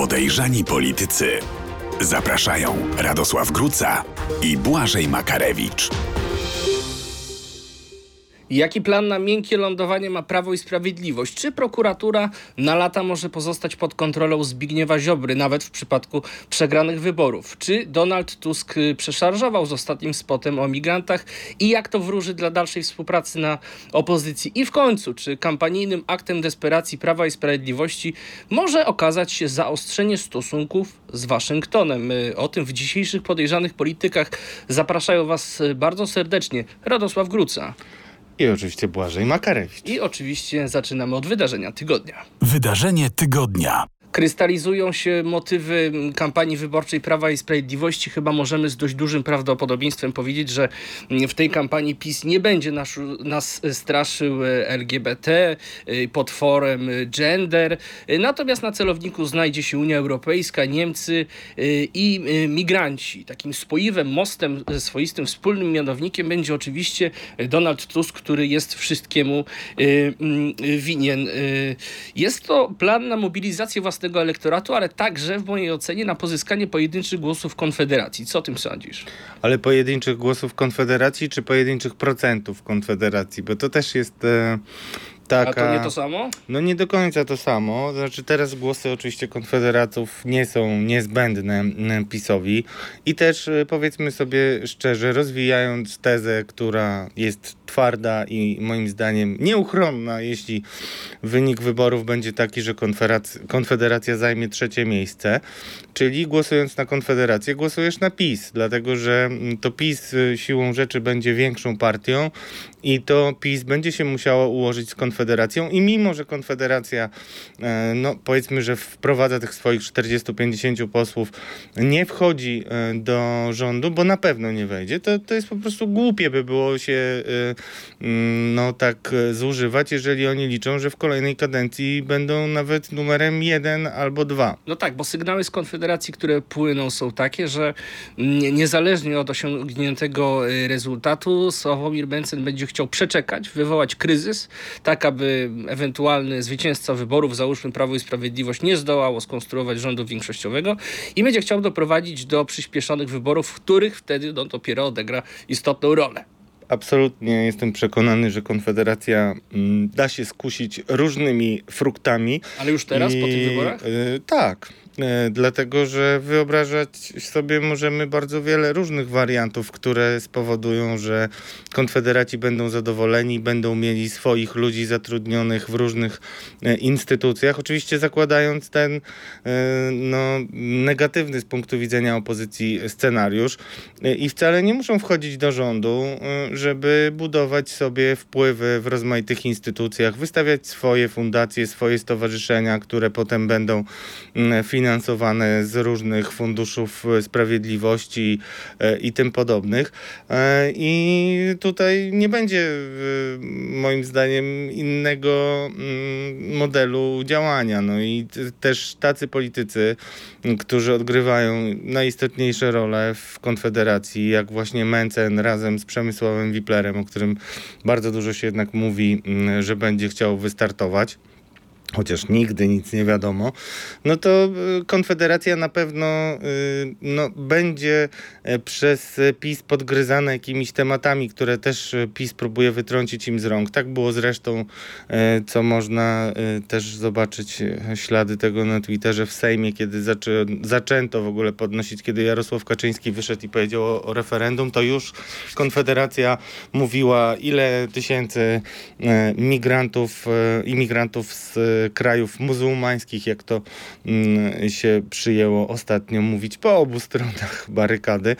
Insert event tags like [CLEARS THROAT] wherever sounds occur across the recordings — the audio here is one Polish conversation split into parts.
Podejrzani politycy. Zapraszają Radosław Gruca i Błażej Makarewicz. Jaki plan na miękkie lądowanie ma Prawo i Sprawiedliwość? Czy prokuratura na lata może pozostać pod kontrolą Zbigniewa Ziobry, nawet w przypadku przegranych wyborów? Czy Donald Tusk y, przeszarżował z ostatnim spotem o migrantach i jak to wróży dla dalszej współpracy na opozycji? I w końcu, czy kampanijnym aktem desperacji Prawa i Sprawiedliwości może okazać się zaostrzenie stosunków z Waszyngtonem? Y, O tym w dzisiejszych podejrzanych politykach zapraszają Was y, bardzo serdecznie Radosław Gruca. I oczywiście Błażej Makarewicz. I oczywiście zaczynamy od wydarzenia tygodnia. Wydarzenie tygodnia. Krystalizują się motywy kampanii wyborczej Prawa i Sprawiedliwości. Chyba możemy z dość dużym prawdopodobieństwem powiedzieć, że w tej kampanii PiS nie będzie nas, nas straszył LGBT, potworem gender. Natomiast na celowniku znajdzie się Unia Europejska, Niemcy i migranci. Takim spoiwem, mostem, swoistym wspólnym mianownikiem będzie oczywiście Donald Tusk, który jest wszystkiemu winien. Jest to plan na mobilizację własnego elektoratu, ale także w mojej ocenie na pozyskanie pojedynczych głosów Konfederacji. Co o tym sądzisz? Ale pojedynczych głosów Konfederacji, czy pojedynczych procentów Konfederacji? Bo to też jest e, taka... A to nie to samo? No nie do końca to samo. Znaczy teraz głosy oczywiście Konfederatów nie są niezbędne m, PiSowi. I też e, powiedzmy sobie szczerze, rozwijając tezę, która jest twarda i moim zdaniem nieuchronna, jeśli wynik wyborów będzie taki, że Konfederacja, zajmie trzecie miejsce, czyli głosując na Konfederację, głosujesz na PiS, dlatego że mm, to PiS y, siłą rzeczy będzie większą partią i to PiS będzie się musiało ułożyć z Konfederacją. I mimo, że Konfederacja, e, no powiedzmy, że wprowadza tych swoich 40-50 posłów, nie wchodzi e, do rządu, bo na pewno nie wejdzie, to, to jest po prostu głupie by było się e, no tak e, zużywać, jeżeli oni liczą, że w kolejnej kadencji będą nawet numerem jeden albo dwa. No tak, bo sygnały z Konfederacji, które płyną są takie, że nie- niezależnie od osiągniętego y, rezultatu Sławomir Mencen będzie chciał przeczekać, wywołać kryzys, tak aby ewentualny zwycięzca wyborów, załóżmy Prawo i Sprawiedliwość, nie zdołało skonstruować rządu większościowego i będzie chciał doprowadzić do przyspieszonych wyborów, w których wtedy no, dopiero odegra istotną rolę. Absolutnie jestem przekonany, że Konfederacja mm, da się skusić różnymi fruktami. Ale już teraz, po tych I, wyborach? y, tak. Y, Dlatego, że wyobrażać sobie możemy bardzo wiele różnych wariantów, które spowodują, że konfederaci będą zadowoleni, będą mieli swoich ludzi zatrudnionych w różnych e, instytucjach. Oczywiście zakładając ten e, no, negatywny z punktu widzenia opozycji scenariusz. E, I wcale nie muszą wchodzić do rządu, e, żeby budować sobie wpływy w rozmaitych instytucjach, wystawiać swoje fundacje, swoje stowarzyszenia, które potem będą mm, finansowane z różnych funduszów e, sprawiedliwości e, i tym podobnych. E, I tutaj nie będzie moim zdaniem innego mm, modelu działania. No i też tacy politycy, którzy odgrywają najistotniejsze role w Konfederacji, jak właśnie Mencen razem z Przemysławem Wiplerem, o którym bardzo dużo się jednak mówi, że będzie chciał wystartować chociaż nigdy nic nie wiadomo, no to y, Konfederacja na pewno y, no, będzie e, przez PiS podgryzana jakimiś tematami, które też e, PiS próbuje wytrącić im z rąk. Tak było zresztą, e, co można też zobaczyć ślady tego na Twitterze w Sejmie, kiedy zaczę, zaczęto w ogóle podnosić, kiedy Jarosław Kaczyński wyszedł i powiedział o, o referendum, to już Konfederacja mówiła, ile tysięcy migrantów, imigrantów z krajów muzułmańskich, jak to mm, się przyjęło ostatnio mówić po obu stronach [LAUGHS] barykady,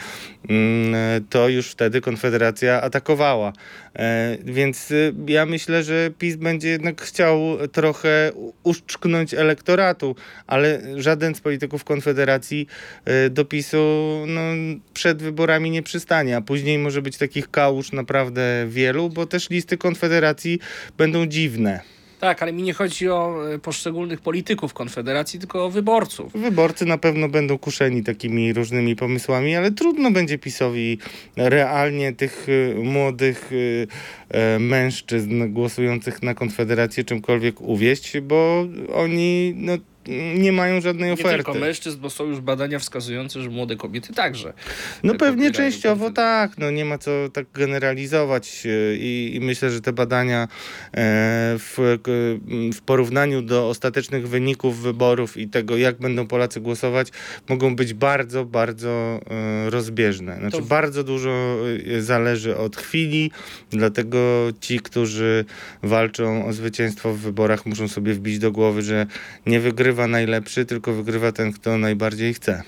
mm, to już wtedy Konfederacja atakowała. E, Więc y, ja myślę, że PiS będzie jednak chciał trochę uszczknąć elektoratu, ale żaden z polityków Konfederacji e, do PiSu no, przed wyborami nie przystanie, a później może być takich kałuż naprawdę wielu, bo też listy Konfederacji będą dziwne. Tak, ale mi nie chodzi o e, poszczególnych polityków Konfederacji, tylko o wyborców. Wyborcy na pewno będą kuszeni takimi różnymi pomysłami, ale trudno będzie PiSowi realnie tych y, młodych e, mężczyzn głosujących na Konfederację czymkolwiek uwieść, bo oni no, nie mają żadnej Nie oferty. tylko mężczyzn, bo są już badania wskazujące, że młode kobiety także. No pewnie częściowo ten tak, no nie ma co tak generalizować e, i, i myślę, że te badania e, w, w porównaniu do ostatecznych wyników wyborów i tego, jak będą Polacy głosować, mogą być bardzo, bardzo e, rozbieżne. Znaczy To- bardzo dużo zależy od chwili, dlatego ci, którzy walczą o zwycięstwo w wyborach muszą sobie wbić do głowy, że nie wygrywa najlepszy, tylko wygrywa ten, kto najbardziej chce.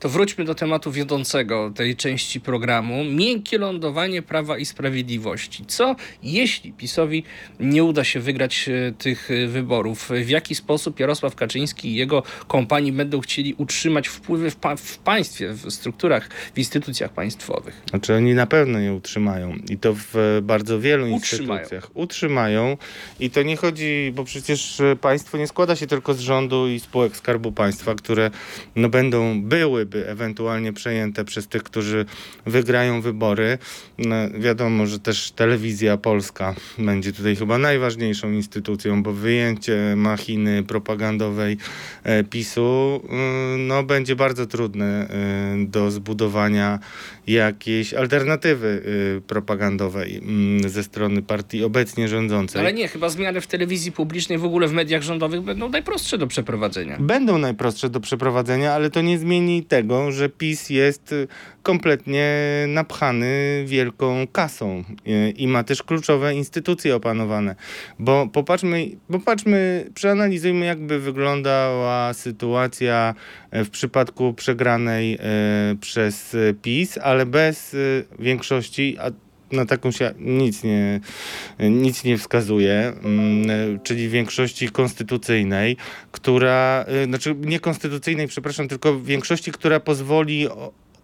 To wróćmy do tematu wiodącego tej części programu. Miękkie lądowanie Prawa i Sprawiedliwości. Co jeśli PiSowi nie uda się wygrać e, tych e, wyborów? W jaki sposób Jarosław Kaczyński i jego kompanii będą chcieli utrzymać wpływy w, pa- w państwie, w strukturach, w instytucjach państwowych? Znaczy oni na pewno je utrzymają i to w bardzo wielu Utrzymają. instytucjach. Utrzymają i to nie chodzi, bo przecież e, państwo nie składa się tylko z rządu i spółek Skarbu Państwa, które no będą, byłyby ewentualnie przejęte przez tych, którzy wygrają wybory. No, wiadomo, że też telewizja polska będzie tutaj chyba najważniejszą instytucją, bo wyjęcie machiny propagandowej e, PiSu y, no, będzie bardzo trudne y, do zbudowania jakiejś alternatywy y, propagandowej mm, ze strony partii obecnie rządzącej. Ale nie, chyba zmiany w telewizji publicznej, w ogóle w mediach rządowych będą najprostsze do przeprowadzenia. Będą najprostsze do przeprowadzenia, ale to nie zmieni tego, że PiS jest y, kompletnie napchany wielką kasą y, i ma też kluczowe instytucje opanowane. Bo popatrzmy, popatrzmy, przeanalizujmy, jakby wyglądała sytuacja e, w przypadku przegranej e, przez e, PiS, ale bez większości, a na taką się nic nie, nic nie wskazuje, mm, czyli większości konstytucyjnej, która, e, znaczy przepraszam, tylko większości, która pozwoli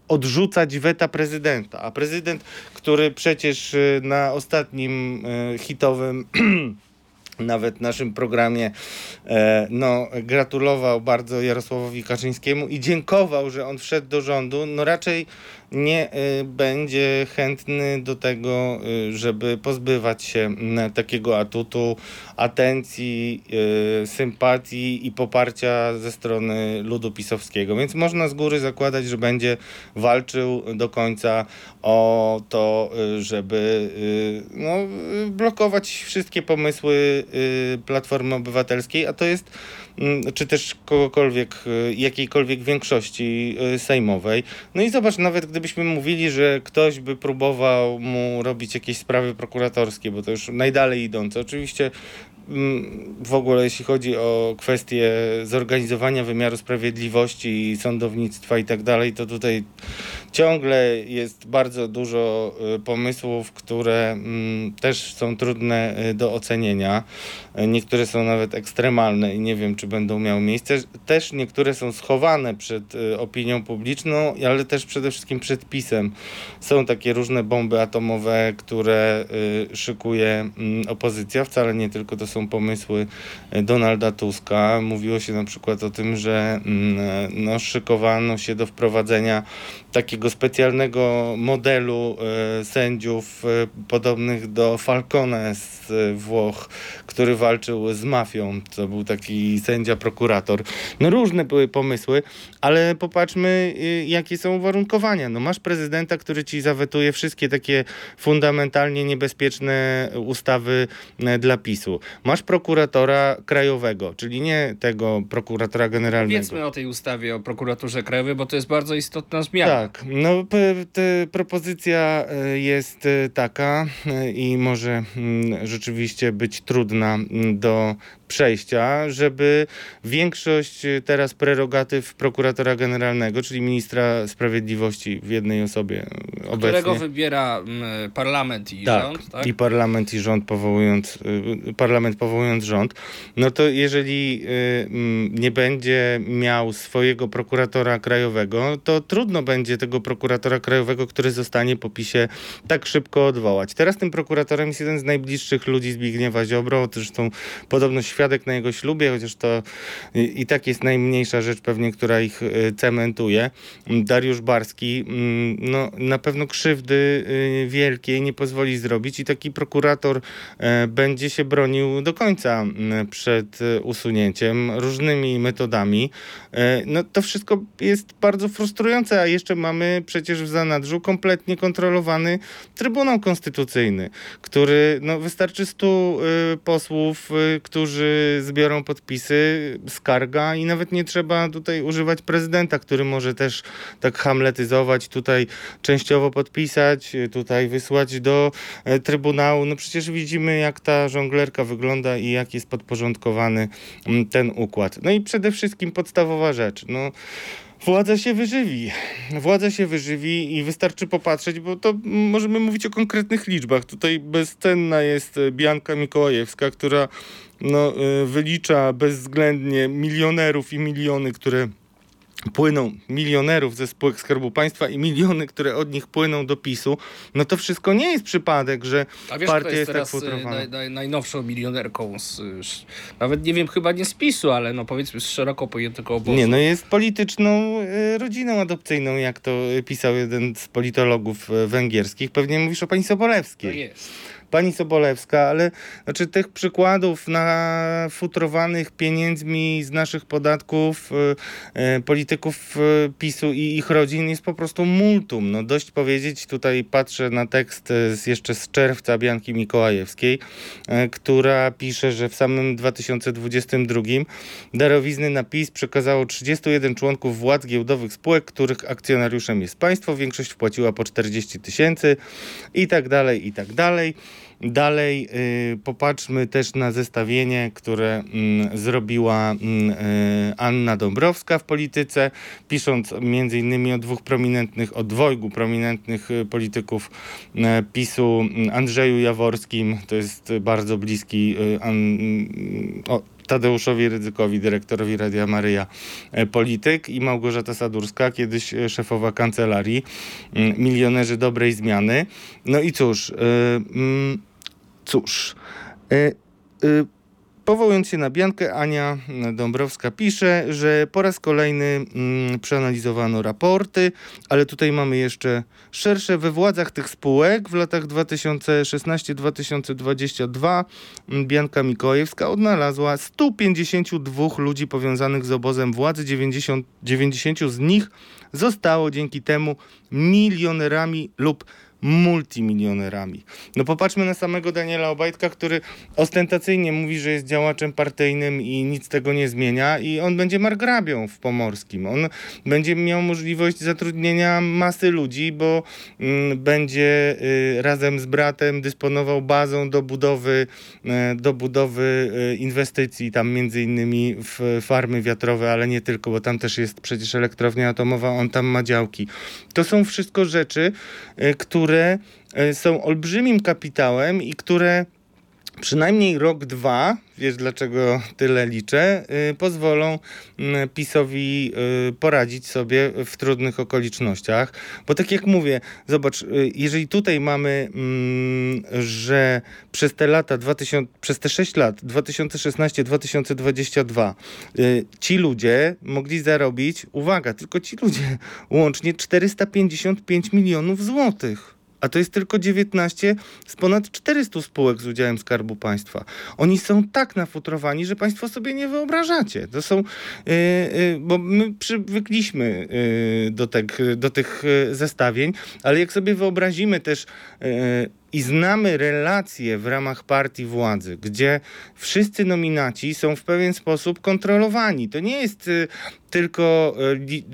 odrzucać weta prezydenta. A prezydent, który przecież e, na ostatnim e, hitowym [CLEARS THROAT] nawet naszym programie e, no, gratulował bardzo Jarosławowi Kaczyńskiemu i dziękował, że on wszedł do rządu, no raczej nie e, będzie chętny do tego, e, żeby pozbywać się m, takiego atutu, atencji, e, sympatii i poparcia ze strony ludu pisowskiego. Więc można z góry zakładać, że będzie walczył do końca o to, y, żeby y, no, y, blokować wszystkie pomysły y, Platformy Obywatelskiej, a to jest mm, czy też kogokolwiek, y, jakiejkolwiek większości y, sejmowej. No i zobacz, nawet gdybyśmy mówili, że ktoś by próbował mu robić jakieś sprawy prokuratorskie, bo to już najdalej idące. Oczywiście mm, w ogóle jeśli chodzi o kwestie zorganizowania wymiaru sprawiedliwości i sądownictwa i tak dalej, to tutaj ciągle jest bardzo dużo y, pomysłów, które mm, też są trudne y, do ocenienia. Y, Niektóre są nawet ekstremalne i nie wiem, czy będą miały miejsce. Też niektóre są schowane przed opinią publiczną, ale też przede wszystkim przed pisem. Są takie różne bomby atomowe, które szykuje mm, opozycja. Wcale nie tylko to są pomysły y, Donalda Tuska. Mówiło się na przykład o tym, że mm, no, szykowano się do wprowadzenia takiego specjalnego modelu e, sędziów e, podobnych do Falcone z e, Włoch, który walczył z mafią. To był taki sędzia prokurator. No różne były pomysły, ale popatrzmy y, jakie są uwarunkowania. No masz prezydenta, który ci zawetuje wszystkie takie fundamentalnie niebezpieczne ustawy dla PiSu. Masz prokuratora krajowego, czyli nie tego prokuratora generalnego. Powiedzmy o tej ustawie o prokuraturze krajowej, bo to jest bardzo istotna zmiana. Tak, no p- te, propozycja e, jest e, taka e, i może mm, rzeczywiście być trudna mm, do przejścia, żeby większość e, teraz prerogatyw prokuratora generalnego, czyli ministra sprawiedliwości w jednej osobie e, obecnie. Którego wybiera mm, parlament i Tak, rząd, tak? i parlament i rząd powołując, y, parlament powołując rząd, no to jeżeli y, mm, nie będzie miał swojego prokuratora krajowego, to trudno będzie tego prokuratora krajowego, który zostanie po PiSie tak szybko odwołać. Teraz tym prokuratorem jest jeden z najbliższych ludzi Zbigniewa Ziobro, zresztą podobno świat świadek na jego ślubie, chociaż to i, tak jest najmniejsza rzecz pewnie, która ich cementuje. Dariusz Barski mm, no, na pewno krzywdy wielkiej nie pozwoli zrobić i taki prokurator będzie się bronił do końca przed usunięciem różnymi metodami. No to wszystko jest bardzo frustrujące, a jeszcze mamy przecież w zanadrzu kompletnie kontrolowany Trybunał Konstytucyjny, który, no wystarczy stu y, posłów, y, którzy zbiorą podpisy, skarga i nawet nie trzeba tutaj używać prezydenta, który może też tak hamletyzować, tutaj częściowo podpisać, tutaj wysłać do y, Trybunału. No przecież widzimy, jak ta żonglerka wygląda i jak jest podporządkowany mm, ten układ. No i przede wszystkim podstawowa rzecz. No, Władza się wyżywi. Władza się wyżywi i wystarczy popatrzeć, bo to możemy mówić o konkretnych liczbach. Tutaj bezcenna jest Bianka Mikołajewska, która no, y, wylicza bezwzględnie milionerów i miliony, które płyną milionerów ze spółek Skarbu Państwa i miliony, które od nich płyną do PiSu, no to wszystko nie jest przypadek, że A wiesz, partia jest, jest tak futrowana. Naj, naj, najnowszą milionerką, z, nawet nie wiem, chyba nie z PiSu, ale no powiedzmy z szeroko pojętego obozu. Nie, no jest polityczną y, rodziną adopcyjną, jak to pisał jeden z politologów y, węgierskich. Pewnie mówisz o pani Sobolewskiej. To jest pani Sobolewska, ale znaczy tych przykładów na futrowanych pieniędzmi z naszych podatków y, y, polityków y, PiSu i ich rodzin jest po prostu multum. No dość powiedzieć, tutaj patrzę na tekst z, jeszcze z czerwca Bianki Mikołajewskiej, która pisze, że w samym 2022 darowizny na PiS przekazało 31 członków władz giełdowych spółek, których akcjonariuszem jest państwo. Większość wpłaciła po 40 tysięcy i tak dalej, i tak dalej. Dalej y, popatrzmy też na zestawienie, które mm, zrobiła mm, y, Anna Dąbrowska w polityce, pisząc między innymi o dwóch prominentnych, o dwojgu prominentnych y, polityków PiSu, Andrzeju Jaworskim, to jest bardzo bliski o, Tadeuszowi Rydzykowi, dyrektorowi Radia Maryja, polityk i Małgorzata Sadurska, kiedyś szefowa kancelarii, milionerzy dobrej zmiany. No i cóż, yy, Cóż, y, y, Powołując się na Biankę, Ania Dąbrowska pisze, że po raz kolejny mm, przeanalizowano raporty, ale tutaj mamy jeszcze szersze. We władzach tych spółek w latach 2016-2022 mm, Bianka Mikołajewska odnalazła 152 ludzi powiązanych z obozem władzy. 90, 90 z nich zostało dzięki temu milionerami lub multimilionerami. No popatrzmy na samego Daniela Obajtka, który ostentacyjnie mówi, że jest działaczem partyjnym i nic tego nie zmienia i on będzie margrabią w Pomorskim. On będzie miał możliwość zatrudnienia masy ludzi, bo mm, będzie y, razem z bratem dysponował bazą do budowy, y, do budowy y, inwestycji, tam między innymi w farmy wiatrowe, ale nie tylko, bo tam też jest przecież elektrownia atomowa, on tam ma działki. To są wszystko rzeczy, y, które które e, są olbrzymim kapitałem i które przynajmniej rok, dwa, wiesz dlaczego tyle liczę, yy, pozwolą PiSowi yy, poradzić sobie w trudnych okolicznościach. Bo tak jak mówię, zobacz, jeżeli tutaj mamy, mm, że przez te lata, 2000, przez te 6 lat, 2016-2022, y, ci ludzie mogli zarobić, uwaga, tylko ci ludzie, łącznie 455 milionów złotych a to jest tylko 19 z ponad 400 spółek z udziałem Skarbu Państwa. Oni są tak nafutrowani, że Państwo sobie nie wyobrażacie. To są, yy, yy, bo my przywykliśmy yy, do, tych, do tych zestawień, ale jak sobie wyobrazimy też i znamy relacje w ramach partii władzy, gdzie wszyscy nominaci są w pewien sposób kontrolowani. To nie jest y, tylko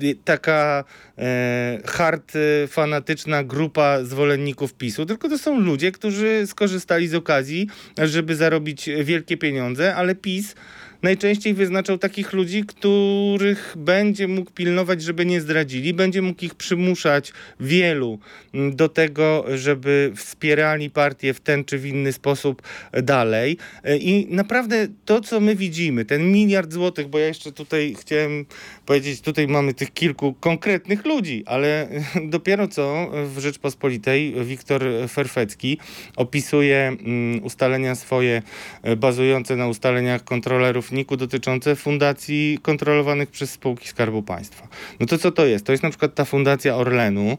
y, taka e, hard y, fanatyczna grupa zwolenników PiSu, tylko to są ludzie, którzy skorzystali z okazji, żeby zarobić wielkie pieniądze, ale PiS najczęściej wyznaczał takich ludzi, których będzie mógł pilnować, żeby nie zdradzili, będzie mógł ich przymuszać wielu mm, do tego, żeby wspierali partię w ten czy w inny sposób dalej. E, I naprawdę to, co my widzimy, ten miliard złotych, bo ja jeszcze tutaj chciałem powiedzieć, tutaj mamy tych kilku konkretnych ludzi, ale [LAUGHS] dopiero co w Rzeczpospolitej Wiktor Ferfecki opisuje mm, ustalenia swoje e, bazujące na ustaleniach kontrolerów NIK-u dotyczące fundacji kontrolowanych przez spółki Skarbu Państwa. No to co to jest? To jest na przykład ta fundacja Orlenu,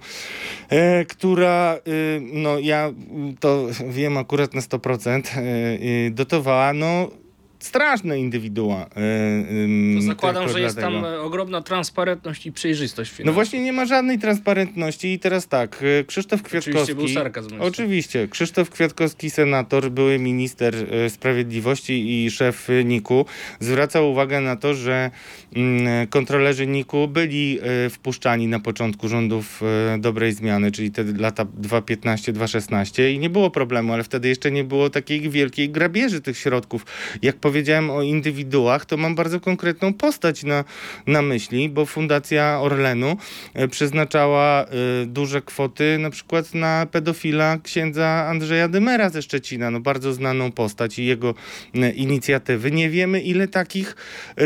e, która, e, no ja to wiem akurat na 100%, e, dotowała no straszne indywidua. Yy, to zakładam, że jest tam ogromna transparentność i przejrzystość finansowa. No właśnie nie ma żadnej transparentności i teraz tak, e, Krzysztof Kwiatkowski... Oczywiście był sarkazm. Oczywiście. Krzysztof Kwiatkowski, senator, były minister e, sprawiedliwości i szef NIK-u, zwracał uwagę na to, że mm, kontrolerzy NIK-u byli wpuszczani na początku rządów dobrej zmiany, czyli te lata 2015-2016 i nie było problemu, ale wtedy jeszcze nie było takiej wielkiej grabieży tych środków, jak powiedziałem o indywiduach, to mam bardzo konkretną postać na, na myśli, bo Fundacja Orlenu e, przeznaczała y, duże kwoty na przykład na pedofila księdza Andrzeja Dymera ze Szczecina, no bardzo znaną postać i jego y, inicjatywy. Nie wiemy, ile takich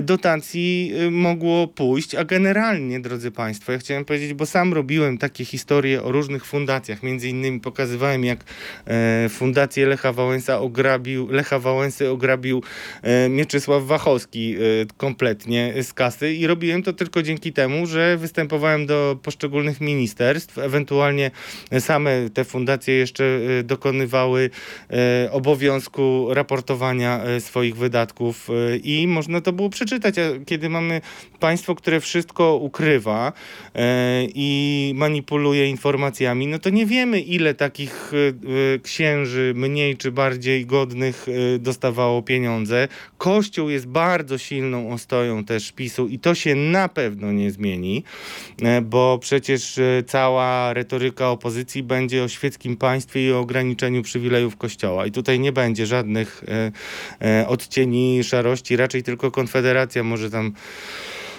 dotacji mogło pójść, a generalnie, drodzy Państwo, ja chciałem powiedzieć, bo sam robiłem takie historie o różnych fundacjach, między innymi pokazywałem, jak Fundację Lecha Wałęsa ograbił, Lecha Wałęsy ograbił E, Mieczysław Wachowski e, kompletnie z kasy. I robiłem to tylko dzięki temu, że występowałem do poszczególnych ministerstw, ewentualnie same te fundacje jeszcze e, dokonywały obowiązku raportowania swoich wydatków. I można to było przeczytać, kiedy mamy państwo, które wszystko ukrywa i manipuluje informacjami, no to nie wiemy ile takich księży mniej czy bardziej godnych dostawało pieniądze. Kościół jest bardzo silną ostoją też PiSu i to się na pewno nie zmieni, e, bo przecież e, cała retoryka opozycji będzie o świeckim państwie i o ograniczeniu przywilejów Kościoła. I tutaj nie będzie żadnych e, odcieni szarości, raczej tylko Konfederacja może tam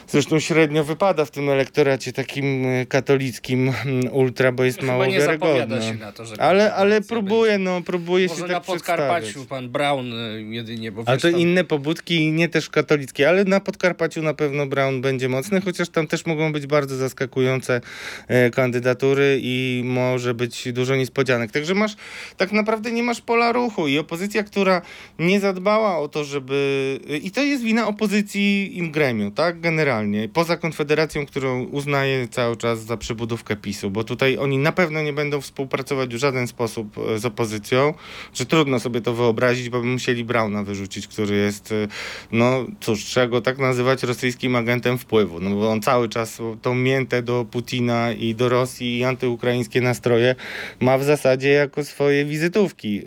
Zresztą średnio wypada w tym elektoracie takim e, katolickim mm, ultra, bo jest to mało nie wiarygodne. Się na to, że ale ale próbuje, no próbuje Może się na tak Podkarpaciu pan Brown e, jedynie, bo Ale to tam... inne pobudki, nie też katolickie, ale na Podkarpaciu na pewno Brown będzie mocny, chociaż tam też mogą być bardzo zaskakujące e, kandydatury i może być dużo niespodzianek. Także masz, tak naprawdę nie masz pola ruchu i opozycja, która nie zadbała o to, żeby... I to jest wina opozycji in gremium, tak, generalnie poza Konfederacją, którą uznaję cały czas za przybudówkę PiSu, bo tutaj oni na pewno nie będą współpracować w żaden sposób e, z opozycją, że trudno sobie to wyobrazić, bo by musieli Brauna wyrzucić, który jest, e, no cóż, trzeba go tak nazywać rosyjskim agentem wpływu, no bo on cały czas tą miętę do Putina i do Rosji i antyukraińskie nastroje ma w zasadzie jako swoje wizytówki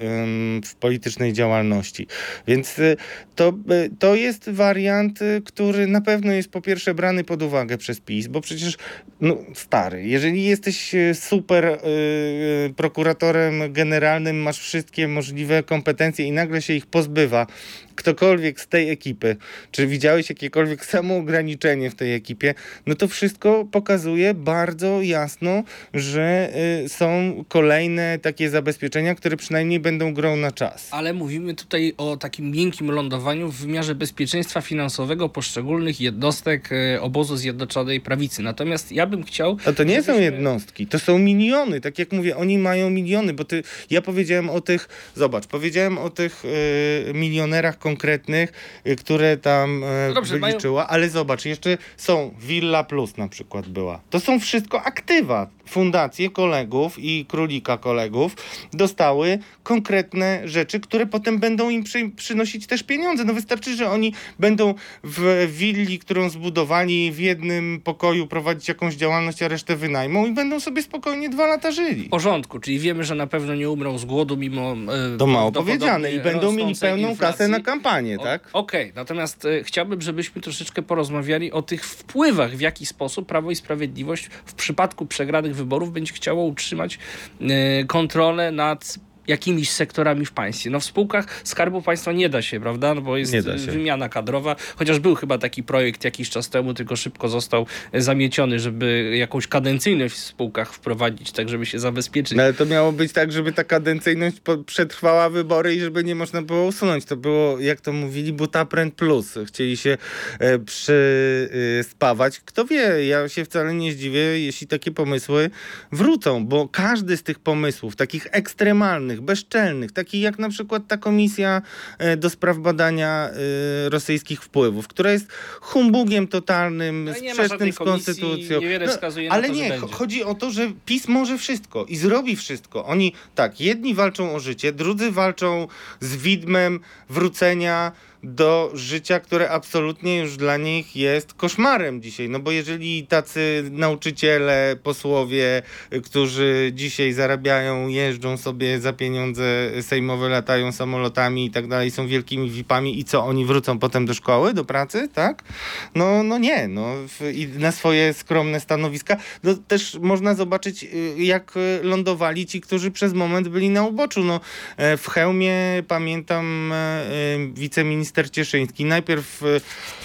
w politycznej działalności. Więc e, to, to jest wariant, który na pewno jest po pierwsze pierwsze brany pod uwagę przez PiS, bo przecież, no stary, jeżeli jesteś e, super yy, prokuratorem generalnym, masz wszystkie możliwe kompetencje i nagle się ich pozbywa, ktokolwiek z tej ekipy, czy widziałeś jakiekolwiek samoograniczenie w tej ekipie, no to wszystko pokazuje bardzo jasno, że y, są kolejne takie zabezpieczenia, które przynajmniej będą grą na czas. Ale mówimy tutaj o takim miękkim lądowaniu w wymiarze bezpieczeństwa finansowego poszczególnych jednostek y, obozu Zjednoczonej Prawicy. Natomiast ja bym chciał... A to nie żebyśmy... są jednostki, to są miliony. Tak jak mówię, oni mają miliony, bo ty, ja powiedziałem o tych, zobacz, powiedziałem o tych y, milionerach konkretnych, y, które tam e, no dobrze, wyliczyła, mają... ale zobacz, jeszcze są Villa Plus na przykład była. To są wszystko aktywa fundacje kolegów i królika kolegów dostały konkretne rzeczy, które potem będą im przy, przynosić też pieniądze. No wystarczy, że oni będą w willi, którą zbudowali w jednym pokoju prowadzić jakąś działalność, a resztę wynajmą i będą sobie spokojnie dwa lata żyli. W porządku, czyli wiemy, że na pewno nie umrą z głodu mimo... Yy, to mało powiedziane i będą mieli pełną inflacji. kasę na kampanię, tak? Okej, okay. natomiast y, chciałbym, żebyśmy troszeczkę porozmawiali o tych wpływach, w jaki sposób Prawo i Sprawiedliwość w przypadku przegranych wyborów będzie chciało utrzymać e, kontrolę nad jakimiś sektorami w państwie. No w spółkach Skarbu Państwa nie da się, prawda? No bo jest wymiana kadrowa, chociaż był chyba taki projekt jakiś czas temu, tylko szybko został zamieciony, żeby jakąś kadencyjność w spółkach wprowadzić, tak żeby się zabezpieczyć. No ale to miało być tak, żeby ta kadencyjność przetrwała wybory i żeby nie można było usunąć. To było, jak to mówili, butapręt plus. Chcieli się e, przyspawać. Kto wie, ja się wcale nie zdziwię, jeśli takie pomysły wrócą, bo każdy z tych pomysłów, takich ekstremalnych, bezczelnych, takich jak na przykład ta komisja e, do spraw badania e, rosyjskich wpływów, która jest humbugiem totalnym, no sprzecznym z konstytucją. No, ale to, nie, chodzi o to, że PiS może wszystko i zrobi wszystko. Oni tak, jedni walczą o życie, drudzy walczą z widmem wrócenia do życia, które absolutnie już dla nich jest koszmarem dzisiaj. No bo jeżeli tacy nauczyciele, posłowie, którzy dzisiaj zarabiają, jeżdżą sobie za pieniądze sejmowe, latają samolotami i tak dalej, są wielkimi VIP-ami i co, oni wrócą potem do szkoły, do pracy, tak? No, no nie, no i na swoje skromne stanowiska. No też można zobaczyć, y, jak lądowali ci, którzy przez moment byli na uboczu. No, e, w hełmie pamiętam e, e, wiceminister minister Cieszyński. Najpierw e,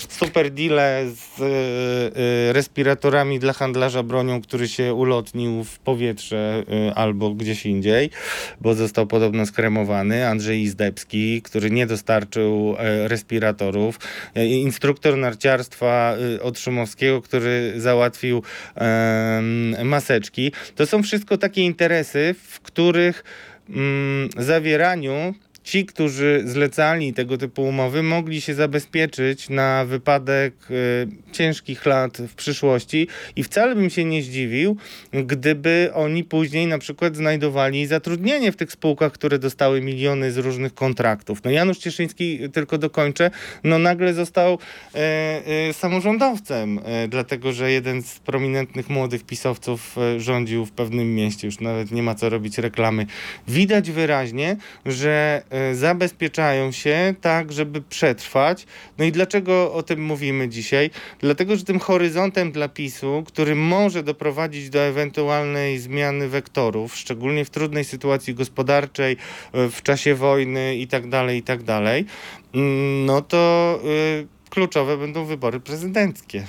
super deale z e, e, respiratorami dla handlarza bronią, który się ulotnił w powietrze albo gdzieś indziej, bo został podobno skremowany. Andrzej Izdebski, który nie dostarczył respiratorów. Instruktor narciarstwa od Szumowskiego, który załatwił maseczki. To są wszystko takie interesy, w których mm, zawieraniu ci, którzy zlecali tego typu umowy, mogli się zabezpieczyć na wypadek y, ciężkich lat w przyszłości i wcale bym się nie zdziwił, gdyby oni później na przykład znajdowali zatrudnienie w tych spółkach, które dostały miliony z różnych kontraktów. No Janusz Cieszyński, tylko dokończę, no nagle został y, y, samorządowcem, dlatego że jeden z prominentnych młodych pisowców rządził w pewnym mieście, już nawet nie ma co robić reklamy. Widać wyraźnie, że zabezpieczają się tak, żeby przetrwać. No i dlaczego o tym mówimy dzisiaj? Dlatego, że tym horyzontem dla PiSu, który może doprowadzić do ewentualnej zmiany wektorów, szczególnie w trudnej sytuacji gospodarczej, e, w czasie wojny i tak dalej, i tak mm, no to y, kluczowe będą wybory prezydenckie.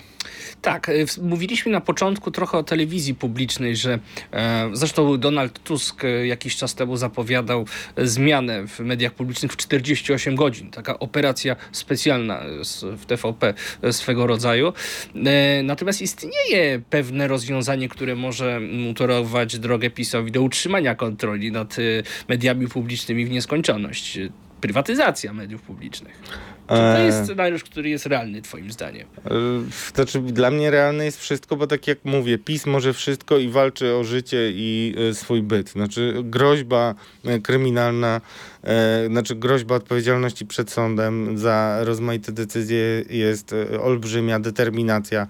Tak, y, mówiliśmy na początku trochę o telewizji publicznej, że e, zresztą Donald Tusk e, jakiś czas temu zapowiadał zmianę w mediach publicznych w 48 godzin. Taka operacja specjalna w TVP swego rodzaju. E, natomiast istnieje pewne rozwiązanie, które może mutorować drogę PiSowi do utrzymania kontroli nad mediami publicznymi w nieskończoność prywatyzacja mediów publicznych. Czy to jest scenariusz, który jest realny twoim zdaniem? To znaczy dla mnie realne jest wszystko, bo tak jak mówię, PiS może wszystko i walczy o życie i e, swój byt. Znaczy groźba e, kryminalna, e, znaczy groźba odpowiedzialności przed sądem za rozmaite decyzje jest olbrzymia, determinacja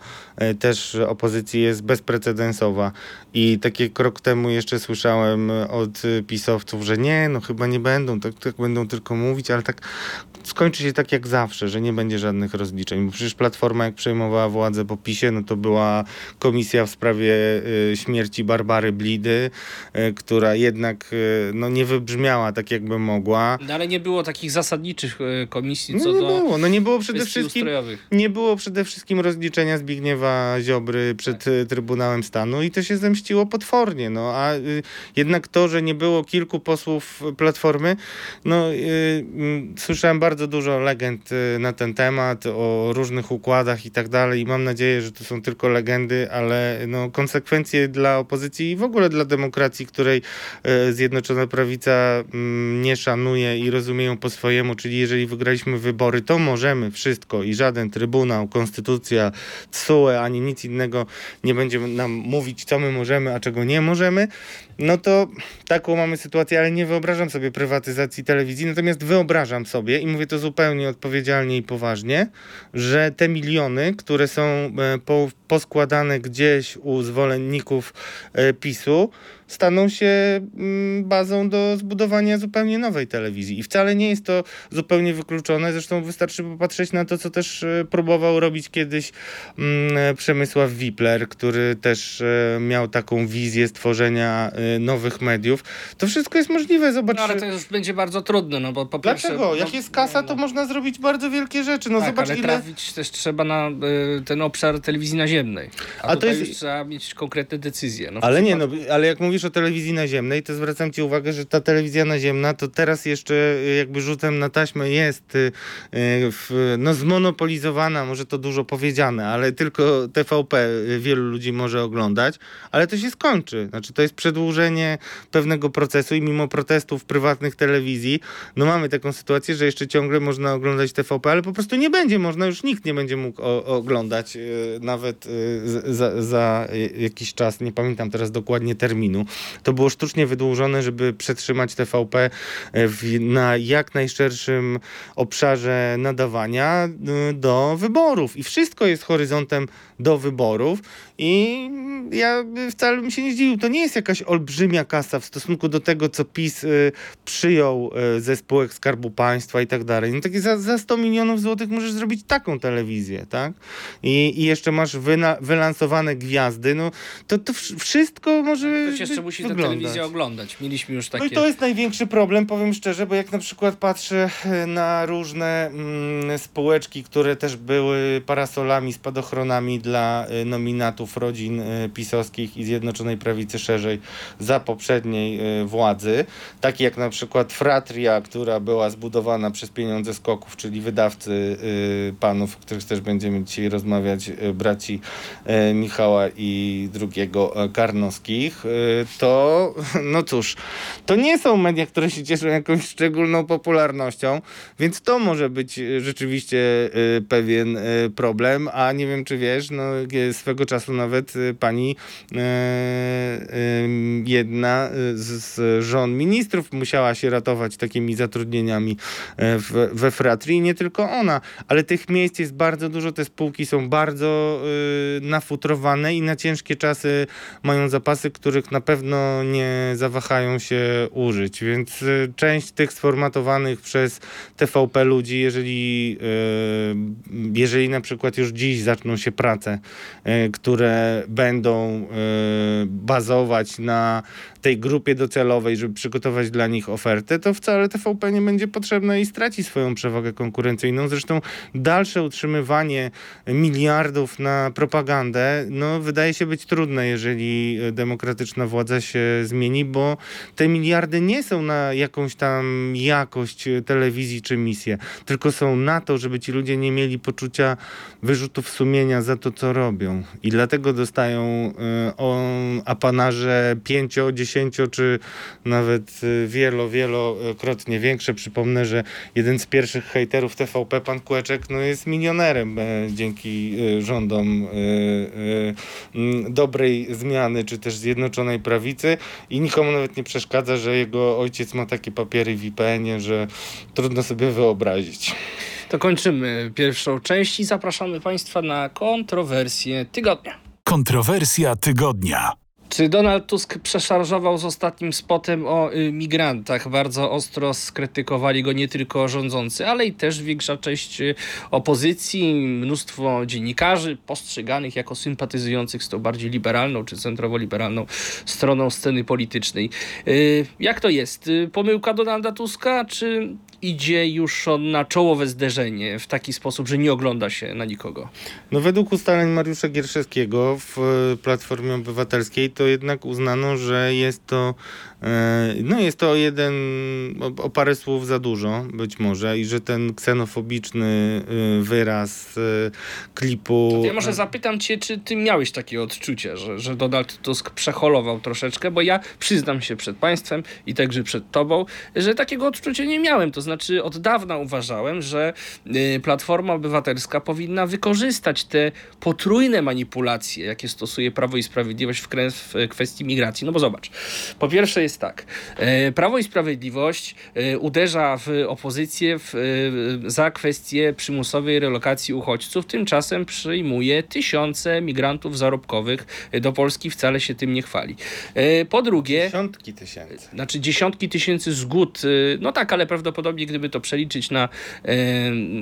też opozycji jest bezprecedensowa i takie krok temu jeszcze słyszałem od pisowców, że nie, no chyba nie będą, tak, tak będą tylko mówić, ale tak skończy się tak jak zawsze, że nie będzie żadnych rozliczeń. Bo przecież Platforma jak przejmowała władzę po PiSie, no to była komisja w sprawie y, śmierci Barbary Blidy, y, która jednak y, no, nie wybrzmiała tak jakby mogła. No, ale nie było takich zasadniczych komisji no co no, nie do było. No nie było przede wszystkim nie było przede wszystkim rozliczenia Zbigniewa Ziobry przed tak. Trybunałem Stanu i to się zemściło potwornie. No, a jednak to, że nie było kilku posłów Platformy, no y, słyszałem bardzo dużo legend y, na ten temat, o różnych układach i tak dalej. I mam nadzieję, że to są tylko legendy, ale no, konsekwencje dla opozycji i w ogóle dla demokracji, której y, Zjednoczona Prawica mm, nie szanuje i rozumieją po swojemu, czyli jeżeli wygraliśmy wybory, to możemy wszystko i żaden trybunał, konstytucja, CUE, ani nic innego nie będzie nam mówić, co my możemy, a czego nie możemy, no to taką mamy sytuację, ale nie wyobrażam sobie prywatyzacji telewizji, natomiast wyobrażam sobie i mówię to zupełnie odpowiedzialnie i poważnie, że te miliony, które są e, po poskładane gdzieś u zwolenników e, PiSu, staną się mm, bazą do zbudowania zupełnie nowej telewizji. I wcale nie jest to zupełnie wykluczone. Zresztą wystarczy popatrzeć na to, co też e, próbował robić kiedyś mm, Przemysław Wipler, który też e, miał taką wizję stworzenia e, nowych mediów. To wszystko jest możliwe. Zobacz. No ale to już będzie bardzo trudne, no bo po pierwsze... Dlaczego? No, Jak jest kasa, no, to można zrobić bardzo wielkie rzeczy. No tak, zobacz, ale ile. trafić też trzeba na ten obszar telewizji naziemnej. A, A to jest- już trzeba mieć konkretne decyzje. No, Ale nie, no, ale jak mówisz o telewizji naziemnej, to zwracam ci uwagę, że ta telewizja naziemna to teraz jeszcze y, jakby rzutem na taśmę jest y, y, w, no, zmonopolizowana, może to dużo powiedziane, ale tylko TVP wielu ludzi może oglądać, ale to się skończy. Znaczy to jest przedłużenie pewnego procesu i mimo protestów prywatnych telewizji, no mamy taką sytuację, że jeszcze ciągle można oglądać TVP, ale po prostu nie będzie można, już nikt nie będzie mógł o, oglądać nawet y, za, za y, jakiś czas, nie pamiętam teraz dokładnie terminu. To było sztucznie wydłużone, żeby przetrzymać TVP w, na jak najszerszym obszarze nadawania y, do wyborów. I wszystko jest horyzontem do wyborów. I ja wcale bym się nie zdziwił. To nie jest jakaś olbrzymia kasa w stosunku do tego, co PiS y, przyjął y, ze spółek Skarbu Państwa i tak dalej. No takie za, za 100 milionów złotych możesz zrobić taką telewizję, tak? I, i jeszcze masz wyna, wylansowane gwiazdy. No to, to wsz- wszystko może Ktoś jeszcze musi tę telewizję oglądać. Mieliśmy już takie... No i to jest największy problem, powiem szczerze, bo jak na przykład patrzę e, na różne mm, spółeczki, które też były parasolami, spadochronami dla e, nominatów rodzin e, pisowskich i Zjednoczonej Prawicy szerzej za poprzedniej e, władzy, takie jak na przykład Fratria, która była zbudowana przez pieniądze skoków, czyli wydawcy panów, o których też będziemy dzisiaj rozmawiać, braci Michała i drugiego Karnowskich, to [LAUGHS] no cóż, to nie są media, które się cieszą jakąś szczególną popularnością, więc to może być rzeczywiście pewien problem, a nie wiem czy wiesz, no e, swego czasu nawet e, pani e, e, jedna e, z, żon ministrów musiała się ratować takimi zatrudnieniami e, we fratrii, nie tylko ona, ale tych miejsc jest bardzo dużo, te spółki są bardzo y, nafutrowane i na ciężkie czasy mają zapasy, których na pewno nie zawahają się użyć, więc y, część tych sformatowanych przez TVP ludzi, jeżeli, y, jeżeli na przykład już dziś zaczną się prace, y, które będą y, bazować na tej grupie docelowej, żeby przygotować dla nich ofertę, to wcale TVP nie będzie potrzebne i straci swoją przewagę konkurencyjną. Zresztą dalsze utrzymywanie miliardów na propagandę, no wydaje się być trudne, jeżeli demokratyczna władza się zmieni, bo te miliardy nie są na jakąś tam jakość telewizji czy misję, tylko są na to, żeby ci ludzie nie mieli poczucia wyrzutów sumienia za to, co robią. I dlatego dostają y, apanarze pięcio, dziesięcio, czy nawet y, wielo, wielokrotnie większe. Przypomnę, że jeden z pierwszych hejterów TVP, pan Kłeczek, no jest milionerem e, dzięki y, rządom y, y, dobrej zmiany, czy też Zjednoczonej Prawicy i nikomu nawet nie przeszkadza, że jego ojciec ma takie papiery w IPN-ie, że trudno sobie wyobrazić. To kończymy pierwszą część i zapraszamy Państwa na kontrowersję tygodnia. Kontrowersja tygodnia. Czy Donald Tusk przeszarżował z ostatnim spotem o y, migrantach? Bardzo ostro skrytykowali go nie tylko rządzący, ale i też większa część y, opozycji, mnóstwo dziennikarzy postrzeganych jako sympatyzujących z tą bardziej liberalną czy centrowo-liberalną stroną sceny politycznej. Y, jak to jest? Y, pomyłka Donalda Tuska, czy idzie już na czołowe zderzenie w taki sposób, że nie ogląda się na nikogo? No według ustaleń Mariusza Gierszewskiego w e, Platformie Obywatelskiej to jednak uznano, że jest to no jest to jeden, o, o parę słów za dużo być może i że ten ksenofobiczny e, wyraz e, klipu... To ja może zapytam cię, czy ty miałeś takie odczucie, że, że Donald Tusk przeholował troszeczkę, bo ja przyznam się przed państwem i także przed tobą, że takiego odczucia nie miałem. To znaczy od dawna uważałem, że y, Platforma Obywatelska powinna wykorzystać te potrójne manipulacje, jakie stosuje Prawo i Sprawiedliwość w kwestii migracji. No bo zobacz, po pierwsze jest tak, e, Prawo i Sprawiedliwość e, uderza w opozycję w, e, za kwestię przymusowej relokacji uchodźców, tymczasem przyjmuje tysiące migrantów zarobkowych do Polski, wcale się tym nie chwali. Po drugie, Dziesiątki tysięcy. znaczy dziesiątki tysięcy zgód, no tak, ale prawdopodobnie gdyby to przeliczyć na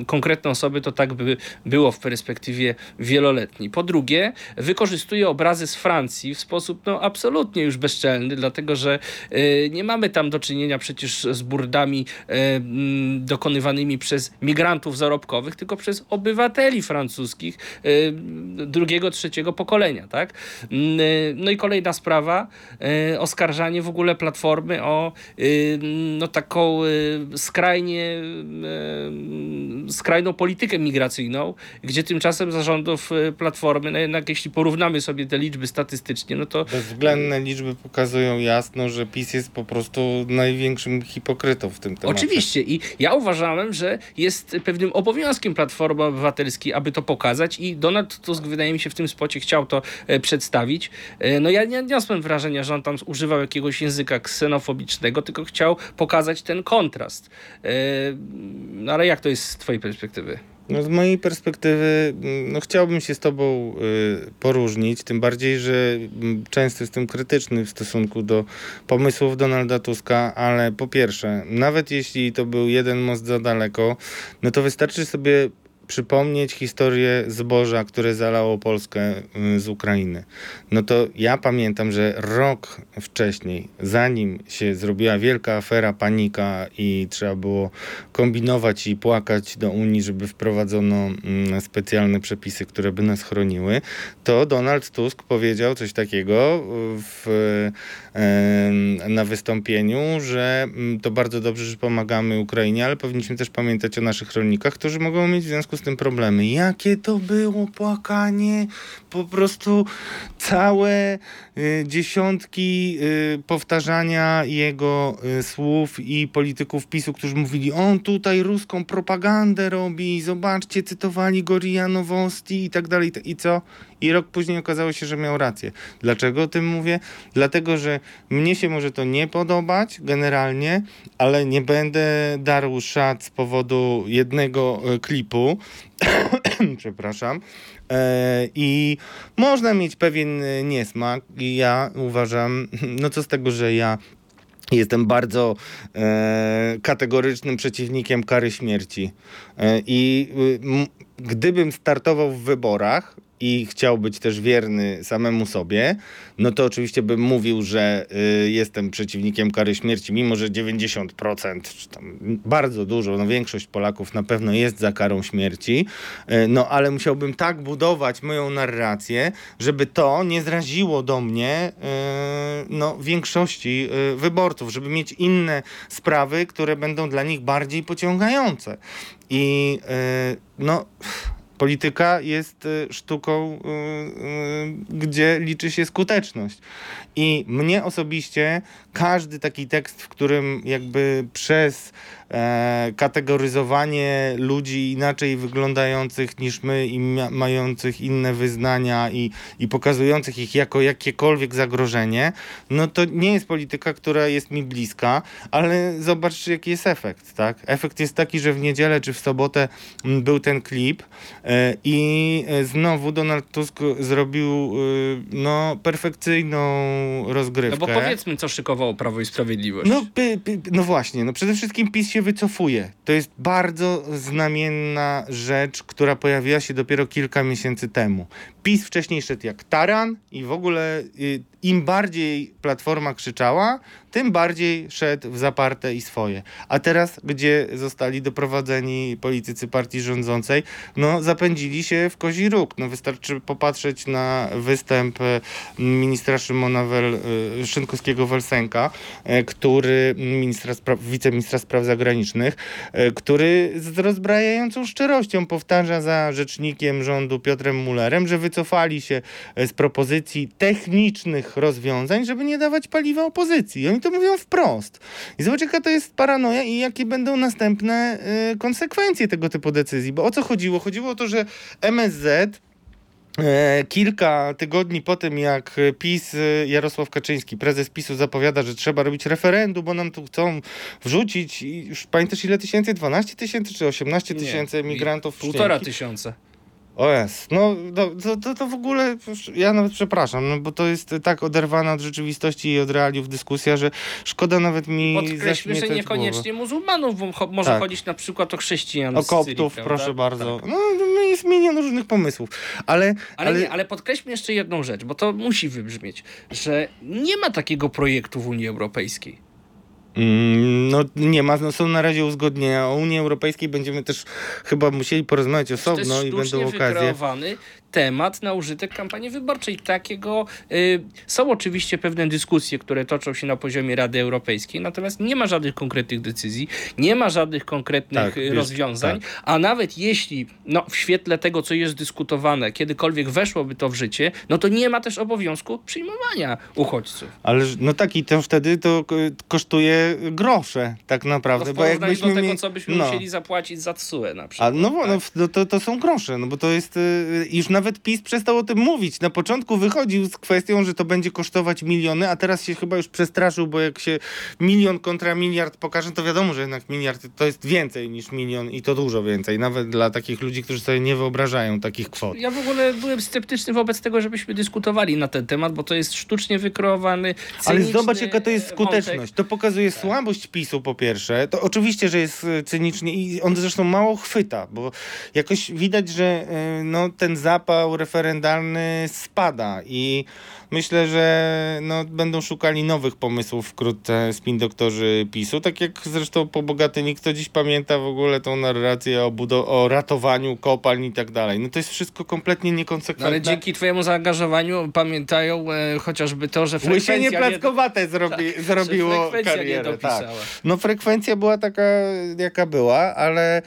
konkretne osoby, to tak by było w perspektywie wieloletniej. Po drugie, wykorzystuje obrazy z Francji w sposób no, absolutnie już bezczelny, dlatego że nie mamy tam do czynienia przecież z burdami e, m, dokonywanymi przez migrantów zarobkowych, tylko przez obywateli francuskich e, drugiego, trzeciego pokolenia, tak? Mm, e, No i kolejna sprawa, e, oskarżanie w ogóle Platformy o no, taką skrajnie skrajną politykę migracyjną, gdzie tymczasem zarządów Platformy, no jednak jeśli porównamy sobie te liczby statystycznie, no to Bezwzględne liczby pokazują jasno, że PiS jest po prostu największym hipokrytą w tym temacie. Oczywiście i ja uważałem, że jest pewnym obowiązkiem Platformy Obywatelskiej, aby to pokazać i Donald Tusk wydaje mi się w tym spocie chciał to e, przedstawić. E, no ja nie odniosłem wrażenia, że on tam używał jakiegoś języka ksenofobicznego, tylko chciał pokazać ten kontrast. E, no ale jak to jest z twojej perspektywy? No z mojej perspektywy, mm, no chciałbym się z tobą y, poróżnić, tym bardziej, że mm, często jestem krytyczny w stosunku do pomysłów Donalda Tuska, ale po pierwsze, nawet jeśli to był jeden most za daleko, no to wystarczy sobie przypomnieć historię zboża, które zalało Polskę y, z Ukrainy. No to ja pamiętam, że rok wcześniej, zanim się zrobiła wielka afera, panika i trzeba było kombinować i płakać do Unii, żeby wprowadzono mm, specjalne przepisy, które by nas chroniły, to Donald Tusk powiedział coś takiego w, na wystąpieniu, że mm, to bardzo dobrze, że pomagamy Ukrainie, ale powinniśmy też pamiętać o naszych rolnikach, którzy mogą mieć w związku z tym problemy. Jakie to było płakanie, po prostu całe y, dziesiątki y, powtarzania jego y, słów i polityków PiSu, którzy mówili, on tutaj ruską propagandę robi, zobaczcie, cytowali go RIA Nowosti i tak dalej. I co? I rok później okazało się, że miał rację. Dlaczego o tym mówię? Dlatego, że mnie się może to nie podobać generalnie, ale nie będę darł szat z powodu jednego klipu. [COUGHS] Przepraszam. E, I można mieć pewien e, niesmak. I ja uważam, [LAUGHS] no co z tego, że ja Jestem bardzo e, kategorycznym przeciwnikiem kary śmierci. E, I m, gdybym startował w wyborach i chciał być też wierny samemu sobie, no to oczywiście bym mówił, że y, jestem przeciwnikiem kary śmierci, mimo że 90%, czy tam bardzo dużo, no większość Polaków na pewno jest za karą śmierci, y, no ale musiałbym tak budować moją narrację, żeby to nie zraziło do mnie y, no, większości y, wyborców, żeby mieć inne sprawy, które będą dla nich bardziej pociągające. I y, no polityka jest y, sztuką, y, y, gdzie liczy się skuteczność. I mnie osobiście każdy taki tekst, w którym jakby przez kategoryzowanie ludzi inaczej wyglądających niż my i mających inne wyznania i, i pokazujących ich jako jakiekolwiek zagrożenie, no to nie jest polityka, która jest mi bliska, ale zobacz jaki jest efekt, tak? Efekt jest taki, że w niedzielę czy w sobotę mm, był ten klip e, i e, znowu Donald Tusk zrobił e, no perfekcyjną rozgrywkę. No bo powiedzmy, co szykowało Prawo i Sprawiedliwość. No, no właśnie, no przede wszystkim PiS się wycofuje. To jest bardzo znamienna rzecz, która pojawiła się dopiero kilka miesięcy temu. PiS wcześniej szedł jak taran i w ogóle y, im bardziej Platforma krzyczała, tym bardziej szedł w zaparte i swoje. A teraz, gdzie zostali doprowadzeni politycy partii rządzącej, no zapędzili się w kozi róg. No wystarczy popatrzeć na występ e, ministra Szymona Wel, e, Szynkowskiego-Welsenka, e, który ministra spraw, wiceministra spraw zagranicznych który z rozbrajającą szczerością powtarza za rzecznikiem rządu Piotrem Mullerem, że wycofali się e, z propozycji technicznych rozwiązań, żeby nie dawać paliwa opozycji. I oni to mówią wprost. I zobacz, jaka to jest paranoja i jakie będą następne e, konsekwencje tego typu decyzji. Bo o co chodziło? Chodziło o to, że MSZ E, Kilka tygodni po tym, jak PiS, Jarosław Kaczyński, prezes PiSu zapowiada, że trzeba robić referendum, bo nam tu chcą wrzucić, i już pamiętasz ile tysięcy? 12 tysięcy czy 18 tysięcy emigrantów? Półtora tysiąca. O jest, no to, to, to, w ogóle, ja nawet przepraszam, no bo to jest tak oderwana od rzeczywistości i od realiów dyskusja, że szkoda nawet mi Podkreślmy, że zaśmiecać głowę. niekoniecznie muzułmanów, bo może Tak. chodzić na przykład o chrześcijan. O Syrii, koptów, prawda? proszę bardzo. Tak. No, no jest milion różnych pomysłów, ale... Ale, nie, ale podkreślmy jeszcze jedną rzecz, bo to musi wybrzmieć, że nie ma takiego projektu w Unii Europejskiej. Mm, No nie ma, no są na razie uzgodnienia. O Unii Europejskiej będziemy też chyba musieli porozmawiać osobno i będą okazje. Temat na użytek kampanii wyborczej. Takiego y, są oczywiście pewne dyskusje, które toczą się na poziomie Rady Europejskiej, natomiast nie ma żadnych konkretnych decyzji, nie ma żadnych konkretnych Tak, y, jest, rozwiązań, tak. a nawet jeśli no, w świetle tego, co jest dyskutowane, kiedykolwiek weszłoby to w życie, no to nie ma też obowiązku przyjmowania uchodźców. Ale no tak i to wtedy to ko- kosztuje grosze tak No naprawdę. w bo jakbyśmy do tego, mie- co byśmy no. musieli zapłacić za TSUE na A przykład. no, bo- no, tak? no to, to są grosze, no bo to jest, y, już nawet PiS przestał o tym mówić. Na początku wychodził z kwestią, że to będzie kosztować miliony, a teraz się chyba już przestraszył, bo jak się milion kontra miliard pokaże, to wiadomo, że jednak miliard to jest więcej niż milion i to dużo więcej, nawet dla takich ludzi, którzy sobie nie wyobrażają takich kwot. Ja w ogóle byłem sceptyczny wobec tego, żebyśmy dyskutowali na ten temat, bo to jest sztucznie wykreowany. Ale zobacz, jaka to jest e, wątek. skuteczność. To pokazuje słabość PiSu po pierwsze. To oczywiście, że jest e, cynicznie i on zresztą mało chwyta, bo jakoś widać, że e, no, ten zapał referendalny spada i myślę, że no, będą szukali nowych pomysłów wkrótce spin doktorzy PiSu. Tak jak zresztą po Bogatyni, kto dziś pamięta w ogóle tą narrację o, budo- o ratowaniu kopalń i tak dalej. No to jest wszystko kompletnie No, niekonsekwentne. ale dzięki twojemu zaangażowaniu pamiętają e, chociażby to, że Łysienie frekwencja nie, plackowate zrobi, że zrobiło nie karierę. tak. No frekwencja była taka, jaka była, ale,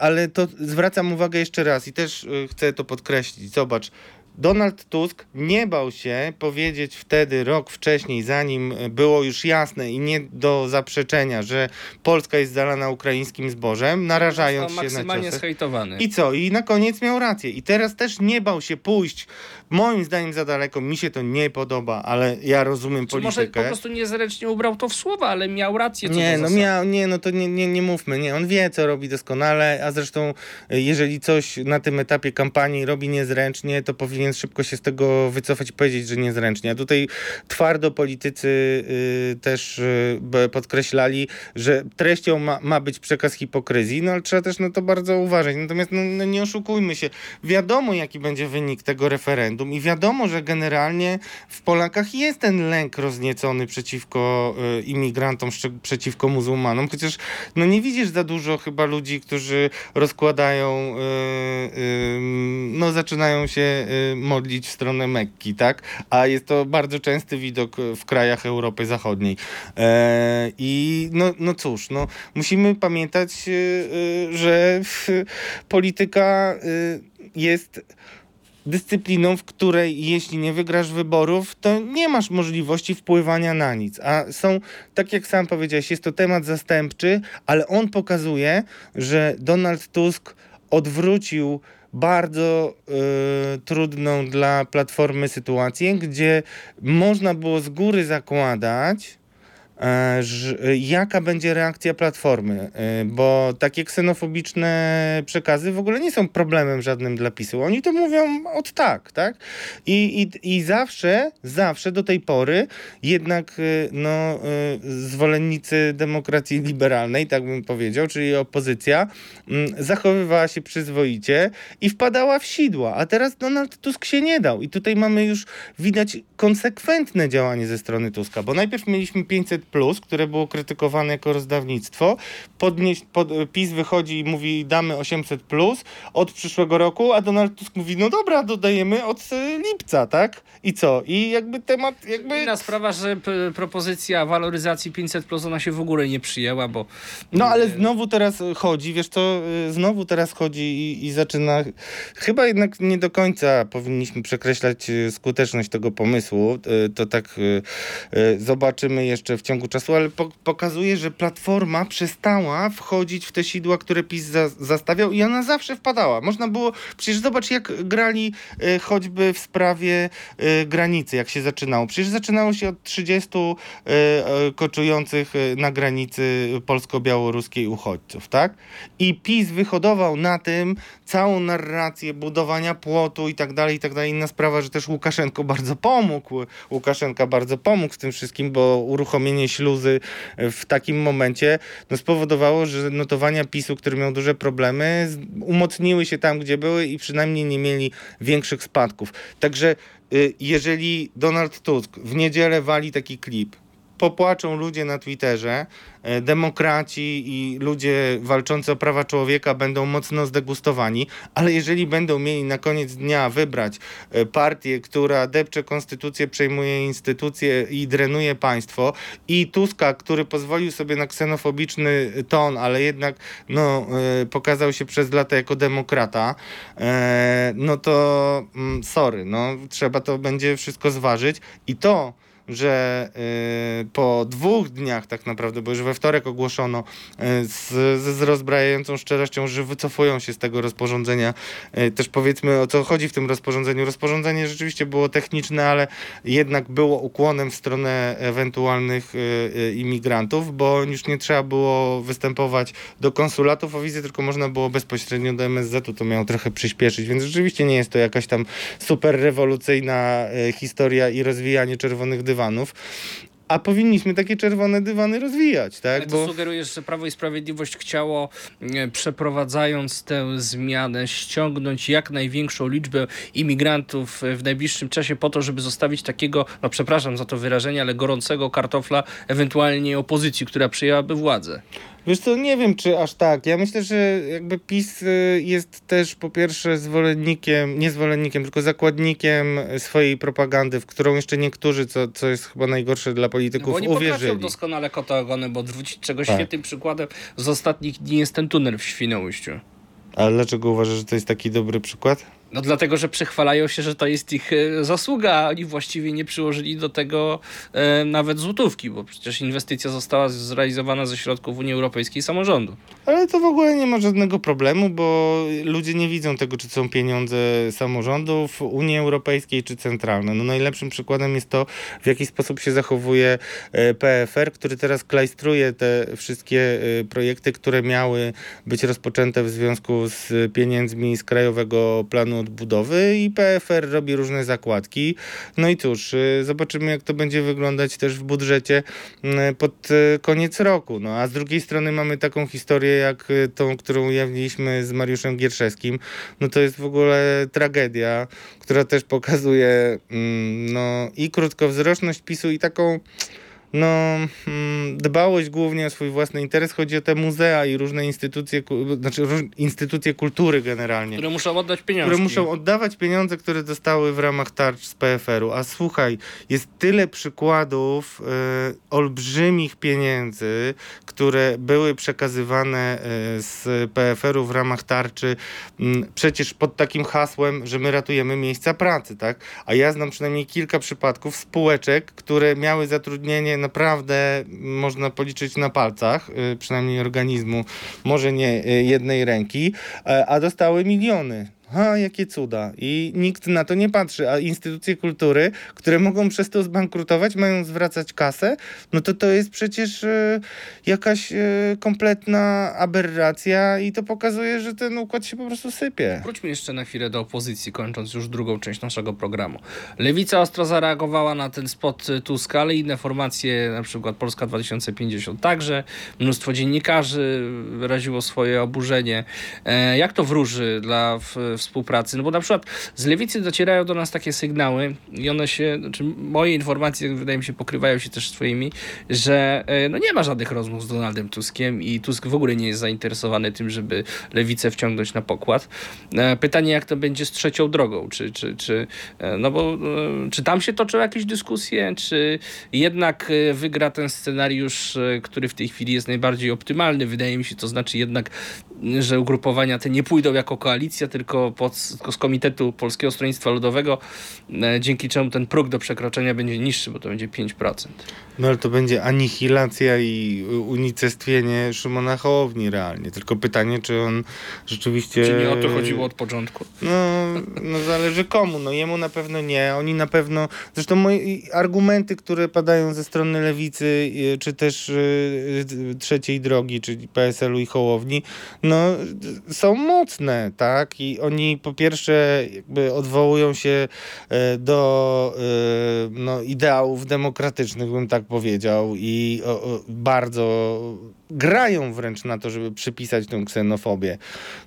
ale to zwracam uwagę jeszcze raz i też y, chcę to podkreślić. Zobacz, Donald Tusk nie bał się powiedzieć wtedy, rok wcześniej, zanim było już jasne i nie do zaprzeczenia, że Polska jest zalana ukraińskim zbożem, narażając się na maksymalnie ciosy. zhejtowany. I co? I na koniec miał rację. I teraz też nie bał się pójść, moim zdaniem za daleko, mi się to nie podoba, ale ja rozumiem Czy może politykę. po prostu niezręcznie ubrał to w słowa, ale miał rację co Nie, no miał, nie, no to nie, nie, nie mówmy, nie, on wie, co robi doskonale, a zresztą y, jeżeli coś na tym etapie kampanii robi niezręcznie, to powinien szybko się z tego wycofać i powiedzieć, że niezręcznie. A tutaj twardo politycy y, też y, podkreślali, że treścią ma, ma być przekaz hipokryzji, no ale trzeba też na to bardzo uważać. Natomiast no, no nie oszukujmy się, wiadomo jaki będzie wynik tego referendum i wiadomo, że generalnie w Polakach jest ten lęk rozniecony przeciwko y, imigrantom, przeciwko muzułmanom, chociaż no nie widzisz za dużo chyba ludzi, którzy rozkładają, y, y, no zaczynają się y, modlić w stronę Mekki, tak? A jest to bardzo częsty widok w krajach Europy Zachodniej. E, I no, no cóż, no musimy pamiętać, y, y, że [LAUGHS] polityka jest dyscypliną, w której jeśli nie wygrasz wyborów, to nie masz możliwości wpływania na nic. A są, tak jak sam powiedziałeś, jest to temat zastępczy, ale on pokazuje, że Donald Tusk odwrócił bardzo y, trudną dla Platformy sytuację, gdzie można było z góry zakładać, jaka będzie reakcja Platformy, e, bo takie ksenofobiczne przekazy w ogóle nie są problemem żadnym dla PiSu. Oni to mówią od tak, tak? I, i, i zawsze, zawsze do tej pory jednak e, no, e, zwolennicy demokracji liberalnej, tak bym powiedział, czyli opozycja, mm, zachowywała się przyzwoicie i wpadała w sidła, a teraz Donald Tusk się nie dał i tutaj mamy już widać konsekwentne działanie ze strony Tuska, bo najpierw mieliśmy 500 które było krytykowane jako rozdawnictwo. Podnieś, pod, PiS wychodzi i mówi damy 800 od przyszłego roku, a Donald Tusk mówi no dobra, dodajemy od y, lipca, tak? I co? I jakby temat jakby... Inna sprawa, że propozycja waloryzacji 500 plus ona się w ogóle nie przyjęła, bo No ale znowu teraz chodzi, wiesz co, y, znowu teraz chodzi i, i zaczyna. Chyba jednak nie do końca powinniśmy przekreślać y, skuteczność tego pomysłu. To tak zobaczymy jeszcze w ciągu czasu, ale po, pokazuje, że platforma przestała wchodzić w te sidła, które PiS za, zastawiał i ona zawsze wpadała. Można było, przecież zobacz jak grali y, choćby w sprawie y, granicy, jak się zaczynało. Przecież zaczynało się od 30 y, y, koczujących na granicy polsko-białoruskiej uchodźców, tak? I PiS wyhodował na tym całą narrację budowania płotu i tak dalej, i tak dalej. Inna sprawa, że też Łukaszenko bardzo pomógł. Łukaszenka bardzo pomógł w tym wszystkim, bo uruchomienie śluzy w takim momencie no, spowodowało, że notowania PiSu, który miał duże problemy, umocniły się tam, gdzie były i przynajmniej nie mieli większych spadków. Także y, jeżeli Donald Tusk w niedzielę wali taki klip, popłaczą ludzie na Twitterze, e, demokraci i ludzie walczący o prawa człowieka będą mocno zdegustowani, ale jeżeli będą mieli na koniec dnia wybrać e, partię, która depcze konstytucję, przejmuje instytucje i drenuje państwo i Tuska, który pozwolił sobie na ksenofobiczny ton, ale jednak no, e, pokazał się przez lata jako demokrata, no to mm, sorry, no, trzeba to będzie wszystko zważyć i to, że y, po dwóch dniach tak naprawdę, bo już we wtorek ogłoszono y, z, z, rozbrajającą szczerością, że wycofują się z tego rozporządzenia. Y, też powiedzmy o co chodzi w tym rozporządzeniu. Rozporządzenie rzeczywiście było techniczne, ale jednak było ukłonem w stronę ewentualnych imigrantów, bo już nie trzeba było występować do konsulatów o wizję, tylko można było bezpośrednio do MSZ-u, to miało trochę przyspieszyć, więc rzeczywiście nie jest to jakaś tam super rewolucyjna historia i rozwijanie czerwonych dywanów. A powinniśmy takie czerwone dywany rozwijać, tak? Ale to sugerujesz, że Prawo i Sprawiedliwość chciało, e, przeprowadzając tę zmianę, ściągnąć jak największą liczbę imigrantów w najbliższym czasie po to, żeby zostawić takiego, no przepraszam za to wyrażenie, ale gorącego kartofla ewentualnie opozycji, która przyjęłaby władzę. Wiesz co, nie wiem czy aż tak. Ja myślę, że jakby PiS y, jest też po pierwsze zwolennikiem, nie zwolennikiem, tylko zakładnikiem swojej propagandy, w którą jeszcze niektórzy, co, co jest chyba najgorsze dla No polityków, bo oni uwierzyli. doskonale kota ogony, bo odwrócić czego Tak. świetnym przykładem z ostatnich dni jest ten tunel w Świnoujściu. Ale dlaczego uważasz, że to jest taki dobry przykład? No dlatego, że przychwalają się, że to jest ich e, zasługa, a oni właściwie nie przyłożyli do tego e, nawet złotówki, bo przecież inwestycja została zrealizowana ze środków Unii Europejskiej samorządu. Ale to w ogóle nie ma żadnego problemu, bo ludzie nie widzą tego, czy są pieniądze samorządów, Unii Europejskiej czy centralne. No najlepszym przykładem jest to, w jaki sposób się zachowuje e, PFR, który teraz klajstruje te wszystkie e, projekty, które miały być rozpoczęte w związku z pieniędzmi z Krajowego Planu Odbudowy i PFR robi różne zakładki. No i cóż, e, zobaczymy jak to będzie wyglądać też w budżecie m, pod e, koniec roku. No a z drugiej strony mamy taką historię jak tą, którą ujawniliśmy z Mariuszem Gierszewskim. No to jest w ogóle tragedia, która też pokazuje mm, no i krótkowzroczność PiSu i taką no, mm, dbałość głównie o swój własny interes. Chodzi o te muzea i różne instytucje, znaczy instytucje kultury generalnie Które muszą oddać pieniądze. które muszą oddawać pieniądze, które dostały w ramach tarcz z PFR-u. A słuchaj, jest tyle przykładów e, olbrzymich pieniędzy, które były przekazywane e, z PFR-u w ramach tarczy, m, przecież pod takim hasłem, że my ratujemy miejsca pracy, tak? A ja znam przynajmniej kilka przypadków spółeczek, które miały zatrudnienie naprawdę, można policzyć na palcach, e, przynajmniej organizmu, może nie e, jednej ręki, e, a dostały miliony. Ha, jakie cuda. I nikt na to nie patrzy, a instytucje kultury, które mogą przez to zbankrutować, mają zwracać kasę, no to to jest przecież e, jakaś e, kompletna aberracja i to pokazuje, że ten układ się po prostu sypie. Wróćmy jeszcze na chwilę do opozycji, kończąc już drugą część naszego programu. Lewica ostro zareagowała na ten spot Tuska, ale inne formacje, na przykład Polska 2050 także. Mnóstwo dziennikarzy wyraziło swoje oburzenie. E, jak to wróży dla w, współpracy? No bo na przykład z lewicy docierają do nas takie sygnały i one się, znaczy moje informacje wydaje mi się pokrywają się też swoimi, że e, no nie ma żadnych rozmów z Donaldem Tuskiem i Tusk w ogóle nie jest zainteresowany tym, żeby lewicę wciągnąć na pokład. E, pytanie, jak to będzie z trzecią drogą? Czy, czy, czy, e, no bo, czy tam się toczą jakieś dyskusje, czy jednak wygra ten scenariusz, który w tej chwili jest najbardziej optymalny? Wydaje mi się, to znaczy jednak, że ugrupowania te nie pójdą jako koalicja, tylko, pod, z Komitetu Polskiego Stronnictwa Ludowego, dzięki czemu ten próg do przekroczenia będzie niższy, bo to będzie 5%. No ale to będzie anihilacja i unicestwienie Szymona Hołowni realnie. Tylko pytanie, czy on rzeczywiście... Czy nie o to chodziło od początku? No, no zależy komu. No jemu na pewno nie. Oni na pewno... Zresztą moje argumenty, które padają ze strony lewicy, czy też yy, trzeciej drogi, czyli PSL-u i Hołowni, no są mocne, tak? I oni po pierwsze jakby odwołują się e, do yy, no, ideałów demokratycznych, bym tak powiedział, i bardzo grają wręcz na to, żeby przypisać tę ksenofobię,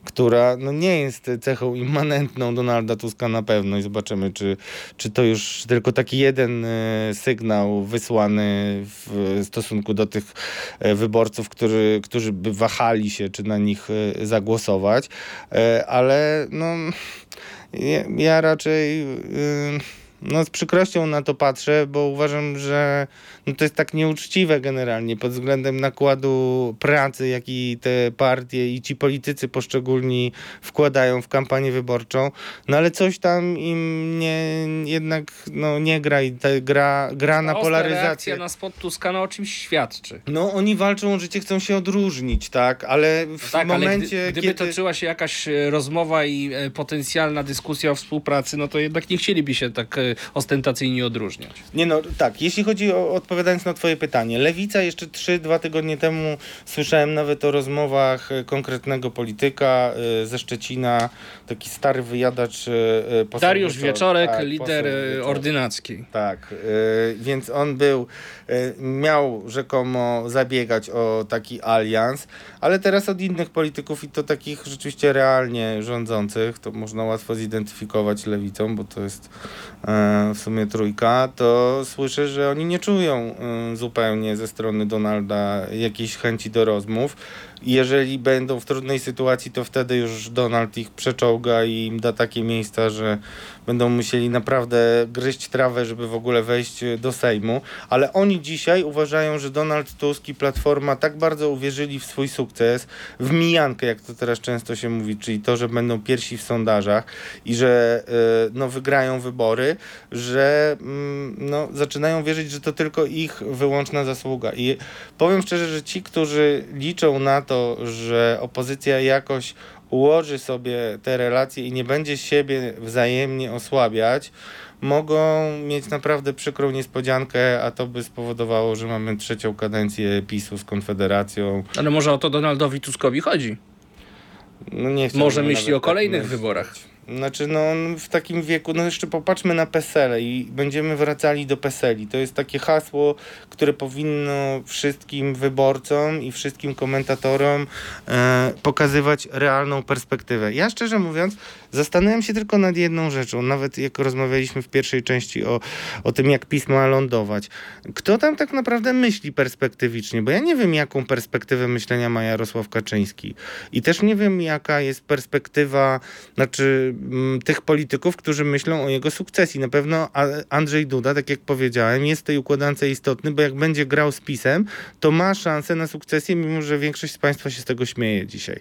która no, nie jest cechą immanentną Donalda Tuska na pewno i zobaczymy, czy, czy to już tylko taki jeden e, sygnał wysłany w stosunku do tych e, wyborców, który, którzy by wahali się, czy na nich e, zagłosować, ale no ja, ja raczej no, z przykrością na to patrzę, bo uważam, że no, to jest tak nieuczciwe generalnie pod względem nakładu pracy, jaki te partie i ci politycy poszczególni wkładają w kampanię wyborczą. No ale coś tam im nie, jednak no, nie gra i ta gra, gra na polaryzację. reakcja na spot Tuskana o czymś świadczy. No oni walczą o życie, chcą się odróżnić, tak? Ale w no tak, momencie, ale gdy, gdyby kiedy... toczyła się jakaś e, rozmowa i e, potencjalna dyskusja o współpracy, no to jednak nie chcieliby się tak e, ostentacyjnie odróżniać. Nie no, tak. Jeśli chodzi o odpowiadając na twoje pytanie. Lewica jeszcze 3-2 tygodnie temu słyszałem nawet o rozmowach e, konkretnego polityka e, ze Szczecina, taki stary wyjadacz e, poseł Dariusz Wieczor, Wieczorek, tak, lider ordynacki. Tak, więc on był, miał rzekomo zabiegać o taki alians, ale teraz od innych polityków i to takich rzeczywiście realnie rządzących, to można łatwo zidentyfikować lewicą, bo to jest w sumie trójka, to słyszę, że oni nie czują zupełnie ze strony Donalda jakiejś chęci do rozmów. Jeżeli będą w trudnej sytuacji, to wtedy już Donald ich przeczołga i im da takie miejsca, że będą musieli naprawdę gryźć trawę, żeby w ogóle wejść do Sejmu. Ale oni dzisiaj uważają, że Donald Tusk i Platforma tak bardzo uwierzyli w swój sukces, w mijankę, jak to teraz często się mówi, czyli to, że będą pierwsi w sondażach i że e, no, wygrają wybory, że mm, no, zaczynają wierzyć, że to tylko ich wyłączna zasługa. I powiem szczerze, że ci, którzy liczą na to, że opozycja jakoś ułoży sobie te relacje i nie będzie siebie wzajemnie osłabiać, mogą mieć naprawdę przykrą niespodziankę, a to by spowodowało, że mamy trzecią kadencję PiSu z Konfederacją. Ale może o to Donaldowi Tuskowi chodzi? No nie może myśli o kolejnych tak wyborach. Znaczy, no w takim wieku, no jeszcze popatrzmy na PESEL i będziemy wracali do PESELi. To jest takie hasło, które powinno wszystkim wyborcom i wszystkim komentatorom e, pokazywać realną perspektywę. Ja szczerze mówiąc, zastanawiam się tylko nad jedną rzeczą, nawet jak rozmawialiśmy w pierwszej części o, o tym, jak pismo ma lądować. Kto tam tak naprawdę myśli perspektywicznie? Bo ja nie wiem, jaką perspektywę myślenia ma Jarosław Kaczyński. I też nie wiem, jaka jest perspektywa, znaczy Mm, tych polityków, którzy myślą o jego sukcesji. Na pewno Andrzej Duda, tak jak powiedziałem, jest w tej układance istotny, bo jak będzie grał z PiSem, to ma szansę na sukcesję, mimo że większość z Państwa się z tego śmieje dzisiaj,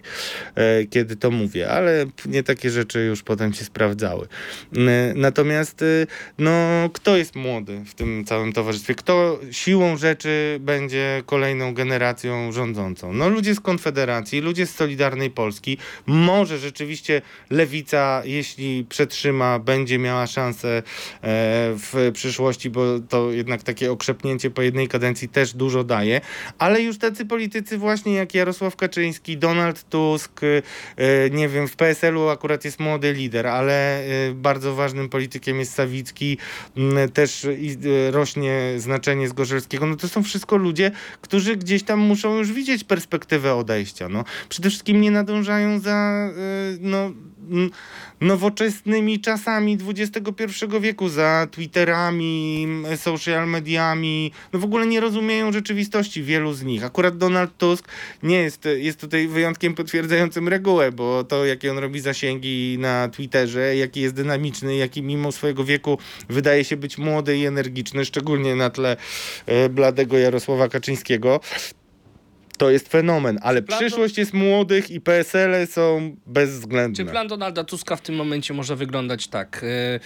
e, kiedy to mówię, ale nie takie rzeczy już potem się sprawdzały. E, natomiast, e, no, kto jest młody w tym całym towarzystwie? Kto siłą rzeczy będzie kolejną generacją rządzącą? No, ludzie z Konfederacji, ludzie z Solidarnej Polski, może rzeczywiście lewica jeśli przetrzyma, będzie miała szansę e, w przyszłości, bo to jednak takie okrzepnięcie po jednej kadencji też dużo daje, ale już tacy politycy właśnie jak Jarosław Kaczyński, Donald Tusk, e, nie wiem, w PSL-u akurat jest młody lider, ale y, bardzo ważnym politykiem jest Sawicki, mm, też y, rośnie znaczenie Zgorzelskiego. No to są wszystko ludzie, którzy gdzieś tam muszą już widzieć perspektywę odejścia. No, przede wszystkim nie nadążają za y, no, nowoczesnymi czasami XXI wieku, za Twitterami, social mediami. No w ogóle nie rozumieją rzeczywistości wielu z nich. Akurat Donald Tusk nie jest, jest tutaj wyjątkiem potwierdzającym regułę, bo to, jakie on robi zasięgi na Twitterze, jaki jest dynamiczny, jaki mimo swojego wieku wydaje się być młody i energiczny, szczególnie na tle e, bladego Jarosława Kaczyńskiego, to jest fenomen, ale plan przyszłość do... jest młodych i PSL-y są bezwzględne. Czy plan Donalda Tuska w tym momencie może wyglądać tak? E,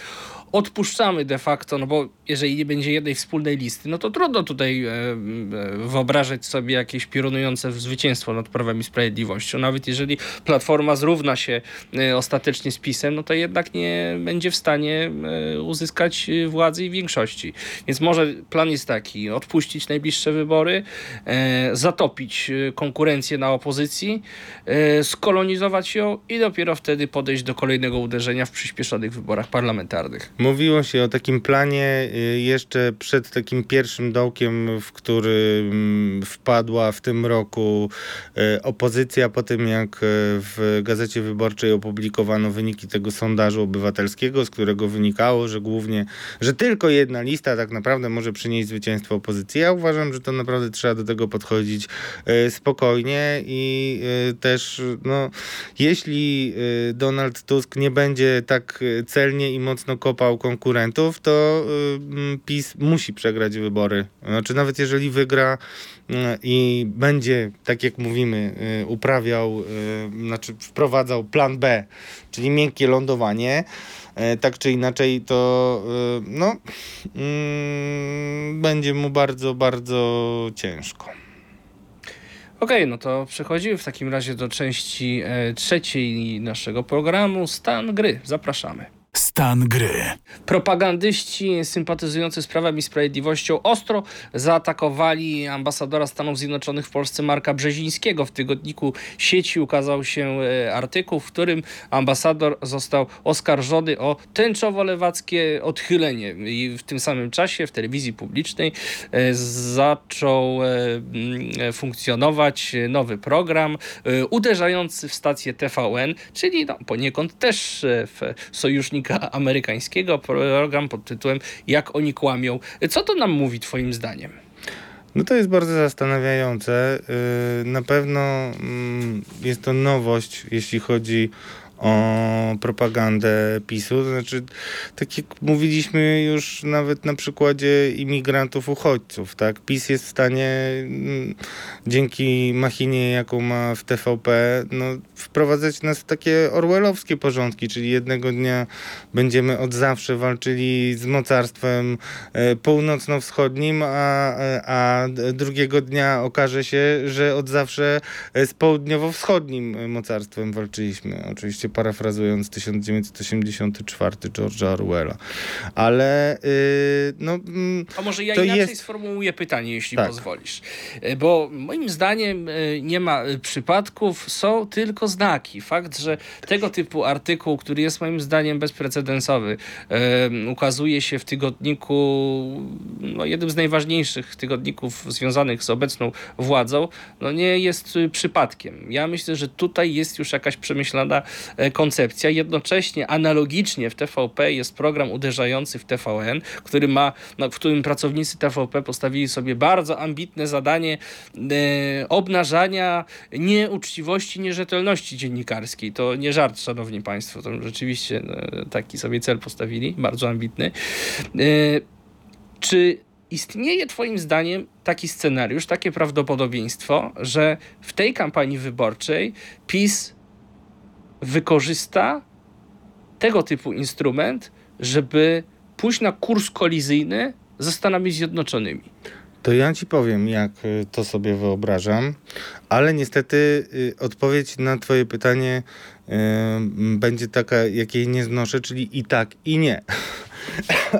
odpuszczamy de facto, no bo jeżeli nie będzie jednej wspólnej listy, no to trudno tutaj e, e, wyobrażać sobie jakieś piorunujące zwycięstwo nad Prawem i Sprawiedliwością. Nawet jeżeli Platforma zrówna się ostatecznie z PiSem, no to jednak nie będzie w stanie uzyskać władzy i większości. Więc może plan jest taki, odpuścić najbliższe wybory, zatopić konkurencję na opozycji, skolonizować ją i dopiero wtedy podejść do kolejnego uderzenia w przyspieszonych wyborach parlamentarnych. Mówiło się o takim planie y, jeszcze przed takim pierwszym dołkiem, w który mm, wpadła w tym roku opozycja po tym, jak w Gazecie Wyborczej opublikowano wyniki tego sondażu obywatelskiego, z którego wynikało, że głównie, że tylko jedna lista tak naprawdę może przynieść zwycięstwo opozycji. Ja uważam, że to naprawdę trzeba do tego podchodzić spokojnie i też, no, jeśli Donald Tusk nie będzie tak celnie i mocno kopał konkurentów, to PiS musi przegrać wybory. Znaczy, nawet jeżeli wygra i będzie, tak jak mówimy, uprawiał, znaczy wprowadzał plan B, czyli miękkie lądowanie, tak czy inaczej, to no, mm, będzie mu bardzo, bardzo ciężko. Okej, okay, no to przechodzimy w takim razie do części e, trzeciej naszego programu. Stan gry. Zapraszamy. Stan gry. Propagandyści sympatyzujący z Prawem i Sprawiedliwością ostro zaatakowali ambasadora Stanów Zjednoczonych w Polsce Marka Brzezińskiego. W tygodniku sieci ukazał się e, artykuł, w którym ambasador został oskarżony o tęczowo-lewackie odchylenie. I w tym samym czasie w telewizji publicznej e, zaczął e, funkcjonować nowy program uderzający w stację TVN, czyli no, poniekąd też w sojusznik rzecznika amerykańskiego, program pod tytułem Jak oni kłamią. Co to nam mówi Twoim zdaniem? No to jest bardzo zastanawiające. Y, na pewno mm, jest to nowość, jeśli chodzi o propagandę PiSu. To znaczy, tak jak mówiliśmy już nawet na przykładzie imigrantów, uchodźców, tak? PiS jest w stanie mm, dzięki machinie, jaką ma w TVP, no, wprowadzać nas w takie orwellowskie porządki, czyli jednego dnia będziemy od zawsze walczyli z mocarstwem e, północno-wschodnim, a, a drugiego dnia okaże się, że od zawsze z południowo-wschodnim mocarstwem walczyliśmy. Oczywiście parafrazując 1984 George'a Orwella. Ale yy, no... Mm, A może ja inaczej jest... sformułuję pytanie, jeśli tak. pozwolisz. Y, bo moim zdaniem y, nie ma y, przypadków, są tylko znaki. Fakt, że tego typu artykuł, który jest moim zdaniem bezprecedensowy, ukazuje się w tygodniku, no, jednym z najważniejszych tygodników związanych z obecną władzą, no nie jest przypadkiem. Ja myślę, że tutaj jest już jakaś przemyślana E, koncepcja. Jednocześnie analogicznie w TVP jest program uderzający w TVN, który ma, no, w którym pracownicy TVP postawili sobie bardzo ambitne zadanie e, obnażania nieuczciwości, nierzetelności dziennikarskiej. To nie żart, szanowni państwo, to rzeczywiście e, taki sobie cel postawili, bardzo ambitny. E, czy istnieje Twoim zdaniem taki scenariusz, takie prawdopodobieństwo, że w tej kampanii wyborczej PiS wykorzysta tego typu instrument, żeby pójść na kurs kolizyjny ze Stanami Zjednoczonymi. To ja ci powiem, jak y, to sobie wyobrażam, ale niestety y, odpowiedź na Twoje pytanie y, będzie taka, jakiej nie znoszę, czyli i tak, i nie.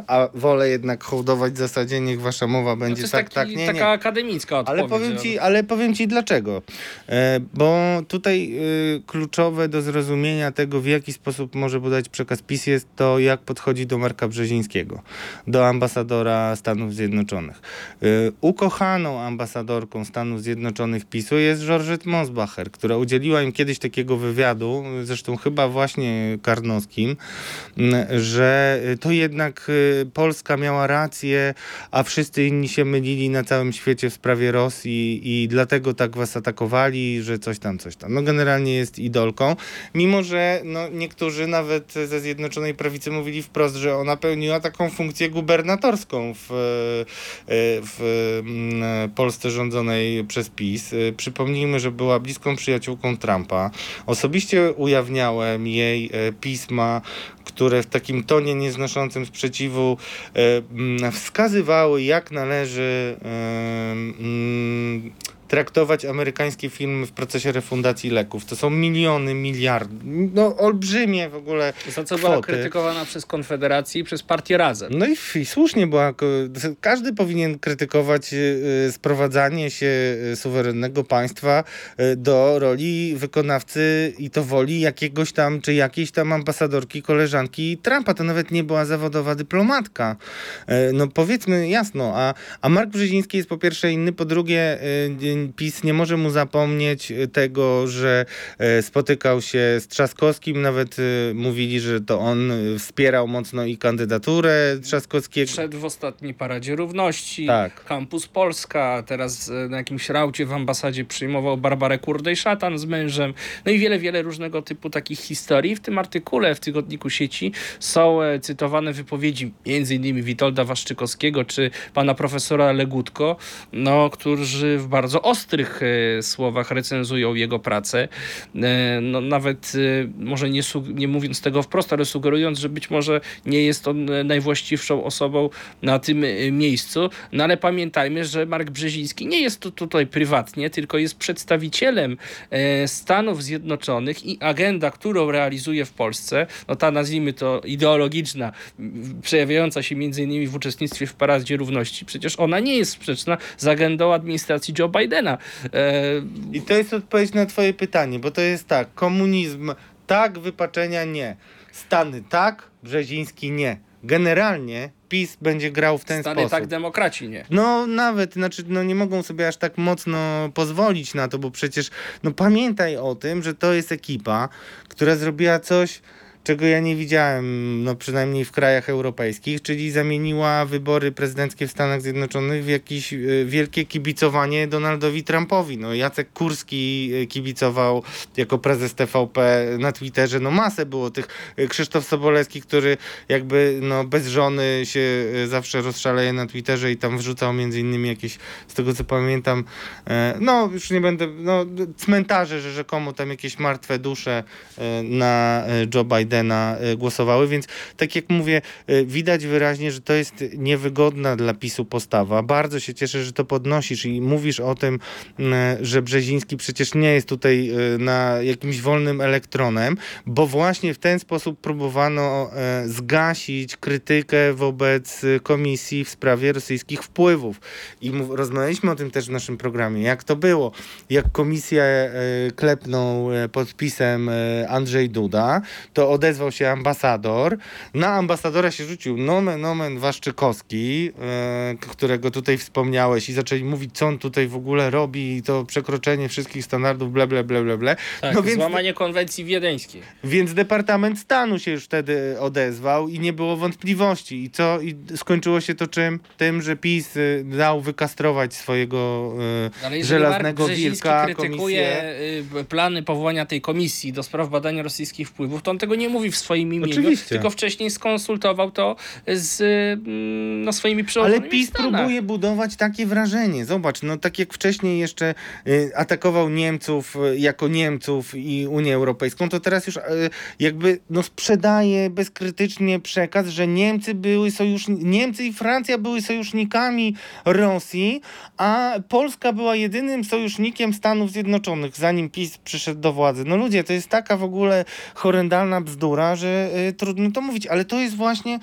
A wolę jednak hołdować zasadzie, niech wasza mowa To będzie jest tak, taki, tak, nie, taka nie. akademicka odpowiedź. Ale powiem, ci, ale powiem ci dlaczego. E, bo tutaj e, kluczowe do zrozumienia tego, w jaki sposób może podać przekaz PiS jest to, jak podchodzi do Marka Brzezińskiego, do ambasadora Stanów Zjednoczonych. E, ukochaną ambasadorką Stanów Zjednoczonych PiSu jest Georgette Mosbacher, która udzieliła im kiedyś takiego wywiadu, zresztą chyba właśnie Karnowskim, że to jednak e, Polska miała rację, a wszyscy inni się mylili na całym świecie w sprawie Rosji i dlatego tak was atakowali, że coś tam, coś tam. No generalnie jest idolką, mimo że no, niektórzy nawet ze Zjednoczonej Prawicy mówili wprost, że ona pełniła taką funkcję gubernatorską w, e, w mm, Polsce rządzonej przez PiS. Przypomnijmy, że była bliską przyjaciółką Trumpa. Osobiście ujawniałem jej pisma, które w takim tonie nieznoszącym sprzeciwu e, wskazywały, jak należy e, traktować amerykańskie filmy w procesie refundacji leków. To są miliony, miliardy, no olbrzymie w ogóle Za co była kwoty. krytykowana przez Konfederację i przez partię Razem. no i, i słusznie była. Każdy powinien krytykować y, y, sprowadzanie się y, suwerennego państwa do roli wykonawcy i to woli jakiegoś tam, czy jakiejś tam ambasadorki, koleżanki Trumpa. To nawet nie była zawodowa dyplomatka. No powiedzmy jasno, a, a Mark Brzeziński jest po pierwsze inny, po drugie PiS nie może mu zapomnieć y, tego, że y, spotykał się z Trzaskowskim, nawet y, mówili, że to on y, wspierał mocno i kandydaturę Trzaskowskiego. Przed w ostatniej Paradzie Równości, Tak. Kampus Polska, teraz e, na jakimś raucie w ambasadzie przyjmował Barbarę Kurdej-Szatan z mężem, no i wiele, wiele różnego typu takich historii. W tym artykule w Tygodniku Sieci są e, cytowane wypowiedzi między innymi Witolda Waszczykowskiego czy pana profesora Legutko, no, którzy w bardzo ostrych e, słowach recenzują jego pracę. E, no, nawet e, może nie, nie mówiąc tego wprost, ale sugerując, że być może nie jest on najwłaściwszą osobą na tym miejscu. No ale pamiętajmy, że Mark Brzeziński nie jest tu tutaj prywatnie, tylko jest przedstawicielem Stanów Zjednoczonych i agenda, którą realizuje w Polsce, no ta nazwijmy to ideologiczna, przejawiająca się między innymi w uczestnictwie w Paradzie Równości, przecież ona nie jest sprzeczna z agendą administracji Joe Bidena. E, I to jest odpowiedź na twoje pytanie, bo to jest tak, komunizm tak, wypaczenia nie. Stany tak, Brzeziński nie. Generalnie PiS będzie grał w ten Stany sposób. tak, demokraci nie. No nawet, znaczy no nie mogą sobie aż tak mocno pozwolić na to, bo przecież no pamiętaj o tym, że to jest ekipa, która zrobiła coś, czego ja nie widziałem, no przynajmniej w krajach europejskich, czyli zamieniła wybory prezydenckie w Stanach Zjednoczonych w jakieś y, wielkie kibicowanie Donaldowi Trumpowi. No Jacek Kurski y, kibicował jako prezes TVP na Twitterze, no masę było tych, y, Krzysztof Sobolewski, który jakby no bez żony się zawsze rozszaleje na Twitterze i tam wrzucał między innymi jakieś, z tego co pamiętam, e, no już nie będę, no cmentarze, że rzekomo tam jakieś martwe dusze e, na e, Joe Bidena e, głosowały, więc tak jak mówię, e, widać wyraźnie, że to jest niewygodna dla PiSu postawa. Bardzo się cieszę, że to podnosisz i mówisz o tym, m, że Brzeziński przecież nie jest tutaj e, na jakimś wolnym elektronem, bo właśnie w ten sposób próbowano e, zgasić krytykę wobec e, komisji w sprawie rosyjskich wpływów. I rozmawialiśmy o tym też w naszym programie, jak to było. Jak komisję e, klepnął e, podpisem e, Andrzej Duda, to odezwał się ambasador. Na ambasadora się rzucił nomen nomen Waszczykowski, e, którego tutaj wspomniałeś i zaczęli mówić, co on tutaj w ogóle robi i to przekroczenie wszystkich standardów, ble, ble, ble, ble, ble. Tak, no więc złamanie konwencji wiedeńskiej. więc Departament Stanu się już wtedy odezwał i nie było wątpliwości. I co? I skończyło się to czym? Tym, że PiS y, dał wykastrować swojego y, jeżeli żelaznego Mark wilka krytykuje komisję. y, plany powołania tej komisji do spraw badania rosyjskich wpływów, to on tego nie mówi w swoim imieniu, Oczywiście. tylko wcześniej skonsultował to z mm, no, swoimi Ale przełożonymi w PiS próbuje budować takie wrażenie. Zobacz, no tak jak wcześniej jeszcze y, atakował Niemców y, jako Niemców i Unię Europejską, to teraz już y, jakby no sprzedaje bezkrytycznie przekaz, że Niemcy były sojusz... Niemcy i Francja były sojusznikami Rosji, a Polska była jedynym sojusznikiem Stanów Zjednoczonych, zanim PiS przyszedł do władzy. No ludzie, to jest taka w ogóle horrendalna bzdura, bzdura, że y, trudno to mówić, ale to jest właśnie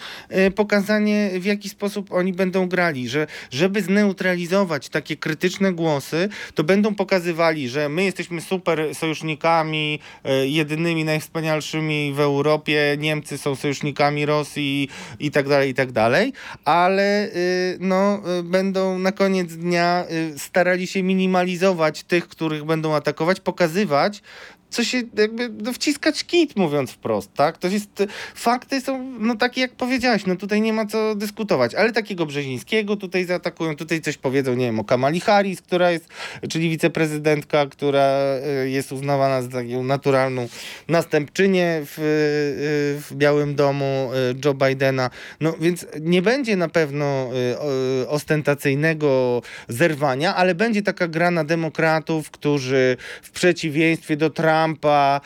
y, pokazanie, w jaki sposób oni będą grali, że żeby zneutralizować takie krytyczne głosy, to będą pokazywali, że my jesteśmy super sojusznikami, y, jedynymi, najwspanialszymi w Europie, Niemcy są sojusznikami Rosji i tak dalej, i tak dalej, ale y, no, y, będą na koniec dnia y, starali się minimalizować tych, których będą atakować, pokazywać, co się jakby no, wciskać kit, mówiąc wprost, tak? To jest, fakty są no takie, jak powiedziałeś, no tutaj nie ma co dyskutować, ale takiego Brzezińskiego tutaj zaatakują, tutaj coś powiedzą, nie wiem, o Kamali Harris, która jest, czyli wiceprezydentka, która y, jest uznawana za taką naturalną następczynię w, y, w Białym Domu y, Joe Bidena, no więc nie będzie na pewno ostentacyjnego zerwania, ale będzie taka gra na demokratów, którzy w przeciwieństwie do Trumpa Trumpa,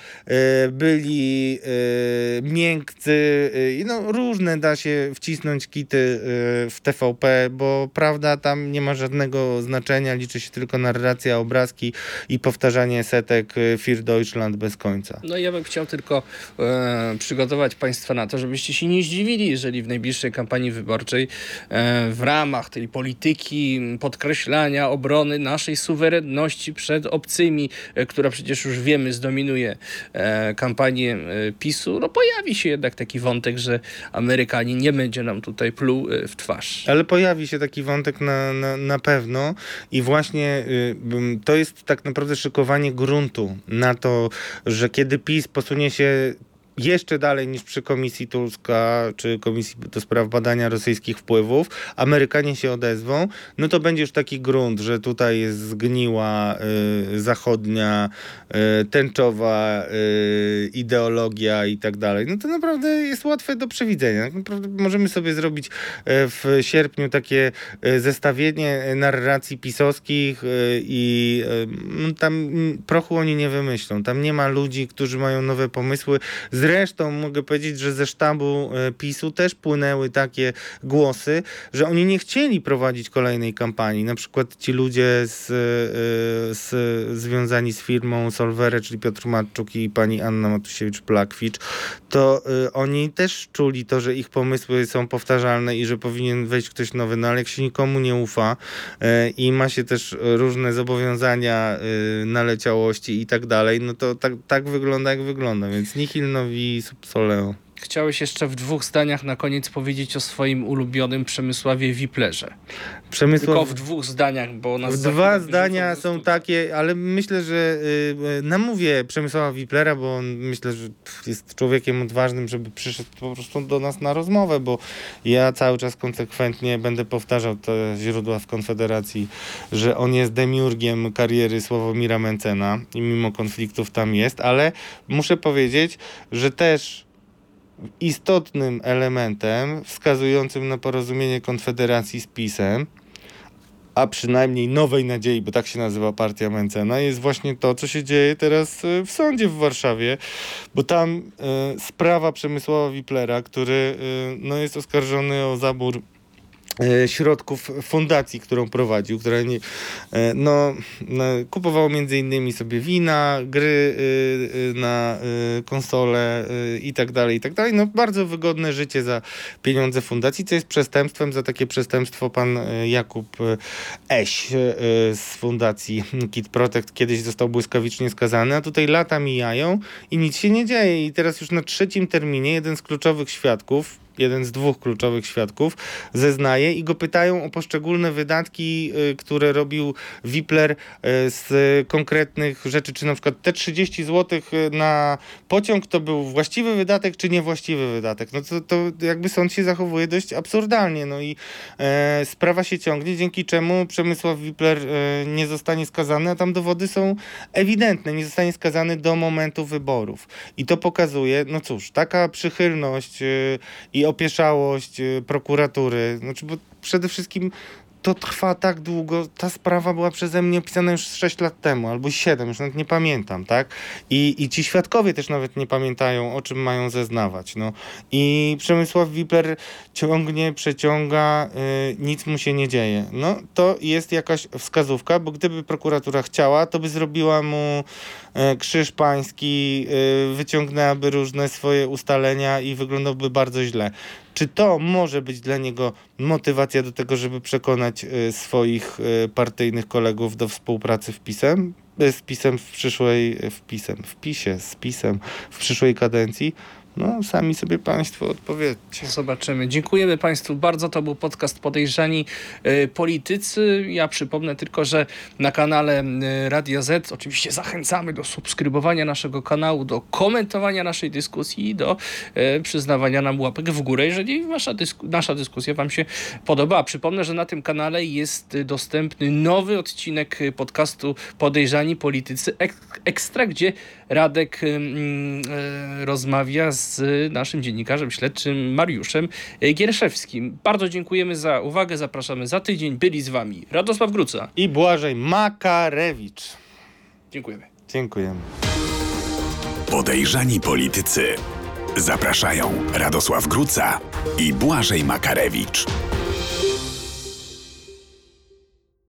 y, byli y, miękcy, y, no różne da się wcisnąć kity w TVP, bo prawda tam nie ma żadnego znaczenia, liczy się tylko narracja, obrazki i powtarzanie setek Fir Deutschland bez końca. No ja bym chciał tylko e, przygotować Państwa na to, żebyście się nie zdziwili, jeżeli w najbliższej kampanii wyborczej e, w ramach tej polityki podkreślania obrony naszej suwerenności przed obcymi, e, która przecież już wiemy z zdominuje e, kampanię e, PiSu, no pojawi się jednak taki wątek, że Amerykanie nie będzie nam tutaj pluł e, w twarz. Ale pojawi się taki wątek na, na, na pewno i właśnie y, to jest tak naprawdę szykowanie gruntu na to, że kiedy PiS posunie się jeszcze dalej niż przy Komisji Tuska czy Komisji do spraw badania rosyjskich wpływów, Amerykanie się odezwą, no to będzie już taki grunt, że tutaj jest zgniła y, zachodnia, y, tęczowa y, ideologia i tak dalej. No to naprawdę jest łatwe do przewidzenia. Tak naprawdę możemy sobie zrobić y, w sierpniu takie y, zestawienie narracji pisowskich y, i no tam prochu oni nie wymyślą. Tam nie ma ludzi, którzy mają nowe pomysły. Zresztą mogę powiedzieć, że ze sztabu e, PiSu też płynęły takie głosy, że oni nie chcieli prowadzić kolejnej kampanii. Na przykład ci ludzie z, e, z, związani z firmą Solvere, czyli Piotr Matczuk i pani Anna Matusiewicz-Plakwicz, to y, oni też czuli to, że ich pomysły są powtarzalne i że powinien wejść ktoś nowy. No ale jak się nikomu nie ufa i ma się też różne zobowiązania, naleciałości i tak dalej, no to tak, tak wygląda, jak wygląda. Więc nihil i Soleo. Chciałeś jeszcze w dwóch zdaniach na koniec powiedzieć o swoim ulubionym Przemysławie Wiplerze. Przemysław... Tylko w dwóch zdaniach, bo nas Dwa zdania są takie, ale myślę, że yy, namówię Przemysława Wiplera, bo on myślę, że jest człowiekiem odważnym, żeby przyszedł po prostu do nas na rozmowę, bo ja cały czas konsekwentnie będę powtarzał te źródła w Konfederacji, że on jest demiurgiem kariery Sławomira Mencena i mimo konfliktów tam jest, ale muszę powiedzieć, że też istotnym elementem wskazującym na porozumienie Konfederacji z PiSem, a przynajmniej Nowej Nadziei, bo tak się nazywa partia Mencena, jest właśnie to, co się dzieje teraz e, w sądzie w Warszawie, bo tam y, sprawa Przemysława Wiplera, który y, no, jest oskarżony o zabór środków fundacji, którą prowadził, która nie, e, no, no, kupował między innymi sobie wina, gry e, na konsole i tak dalej, i tak dalej. No, bardzo wygodne życie za pieniądze fundacji, co jest przestępstwem. Za takie przestępstwo pan Jakub Eś z fundacji Kit Protect kiedyś został błyskawicznie skazany, a tutaj lata mijają i nic się nie dzieje. I teraz już na trzecim terminie jeden z kluczowych świadków, jeden z dwóch kluczowych świadków, zeznaje i go pytają o poszczególne wydatki, y, które robił Wipler y, z konkretnych rzeczy, czy na przykład te 30 zł y, na pociąg to był właściwy wydatek, czy niewłaściwy wydatek. No to, to jakby sąd się zachowuje dość absurdalnie. No i e, sprawa się ciągnie, dzięki czemu Przemysław Wipler e, nie zostanie skazany, a tam dowody są ewidentne. Nie zostanie skazany do momentu wyborów. I to pokazuje, no cóż, taka przychylność e, i opieszałość y, prokuratury. Znaczy, bo przede wszystkim to trwa tak długo. Ta sprawa była przeze mnie opisana już 6 lat temu, albo 7, już nawet nie pamiętam, tak? I, I ci świadkowie też nawet nie pamiętają, o czym mają zeznawać. No. I Przemysław Wiper ciągnie, przeciąga, y, nic mu się nie dzieje. No to jest jakaś wskazówka, bo gdyby prokuratura chciała, to by zrobiła mu krzyż pański, y, wyciągnęłaby różne swoje ustalenia i wyglądałby bardzo źle. Czy to może być dla niego motywacja do tego, żeby przekonać y, swoich partyjnych kolegów do współpracy w PiSem? Z PiSem w przyszłej, w PiSem, w PiSie, z PiSem w przyszłej kadencji? No, sami sobie Państwo odpowiedzcie. Zobaczymy. Dziękujemy Państwu bardzo. To był podcast Podejrzani e, Politycy. Ja przypomnę tylko, że na kanale e, Radia Z oczywiście zachęcamy do subskrybowania naszego kanału, do komentowania naszej dyskusji i do e, przyznawania nam łapek w górę, jeżeli wasza dysku, nasza dyskusja Wam się podoba. Przypomnę, że na tym kanale jest dostępny nowy odcinek podcastu Podejrzani Politycy Ek- Ekstra, gdzie Radek e, rozmawia z naszym dziennikarzem śledczym Mariuszem Gierszewskim. Bardzo dziękujemy za uwagę, zapraszamy za tydzień. Byli z Wami Radosław Gruca. I Błażej Makarewicz. Dziękujemy. Dziękujemy. Podejrzani politycy. Zapraszają Radosław Gruca i Błażej Makarewicz.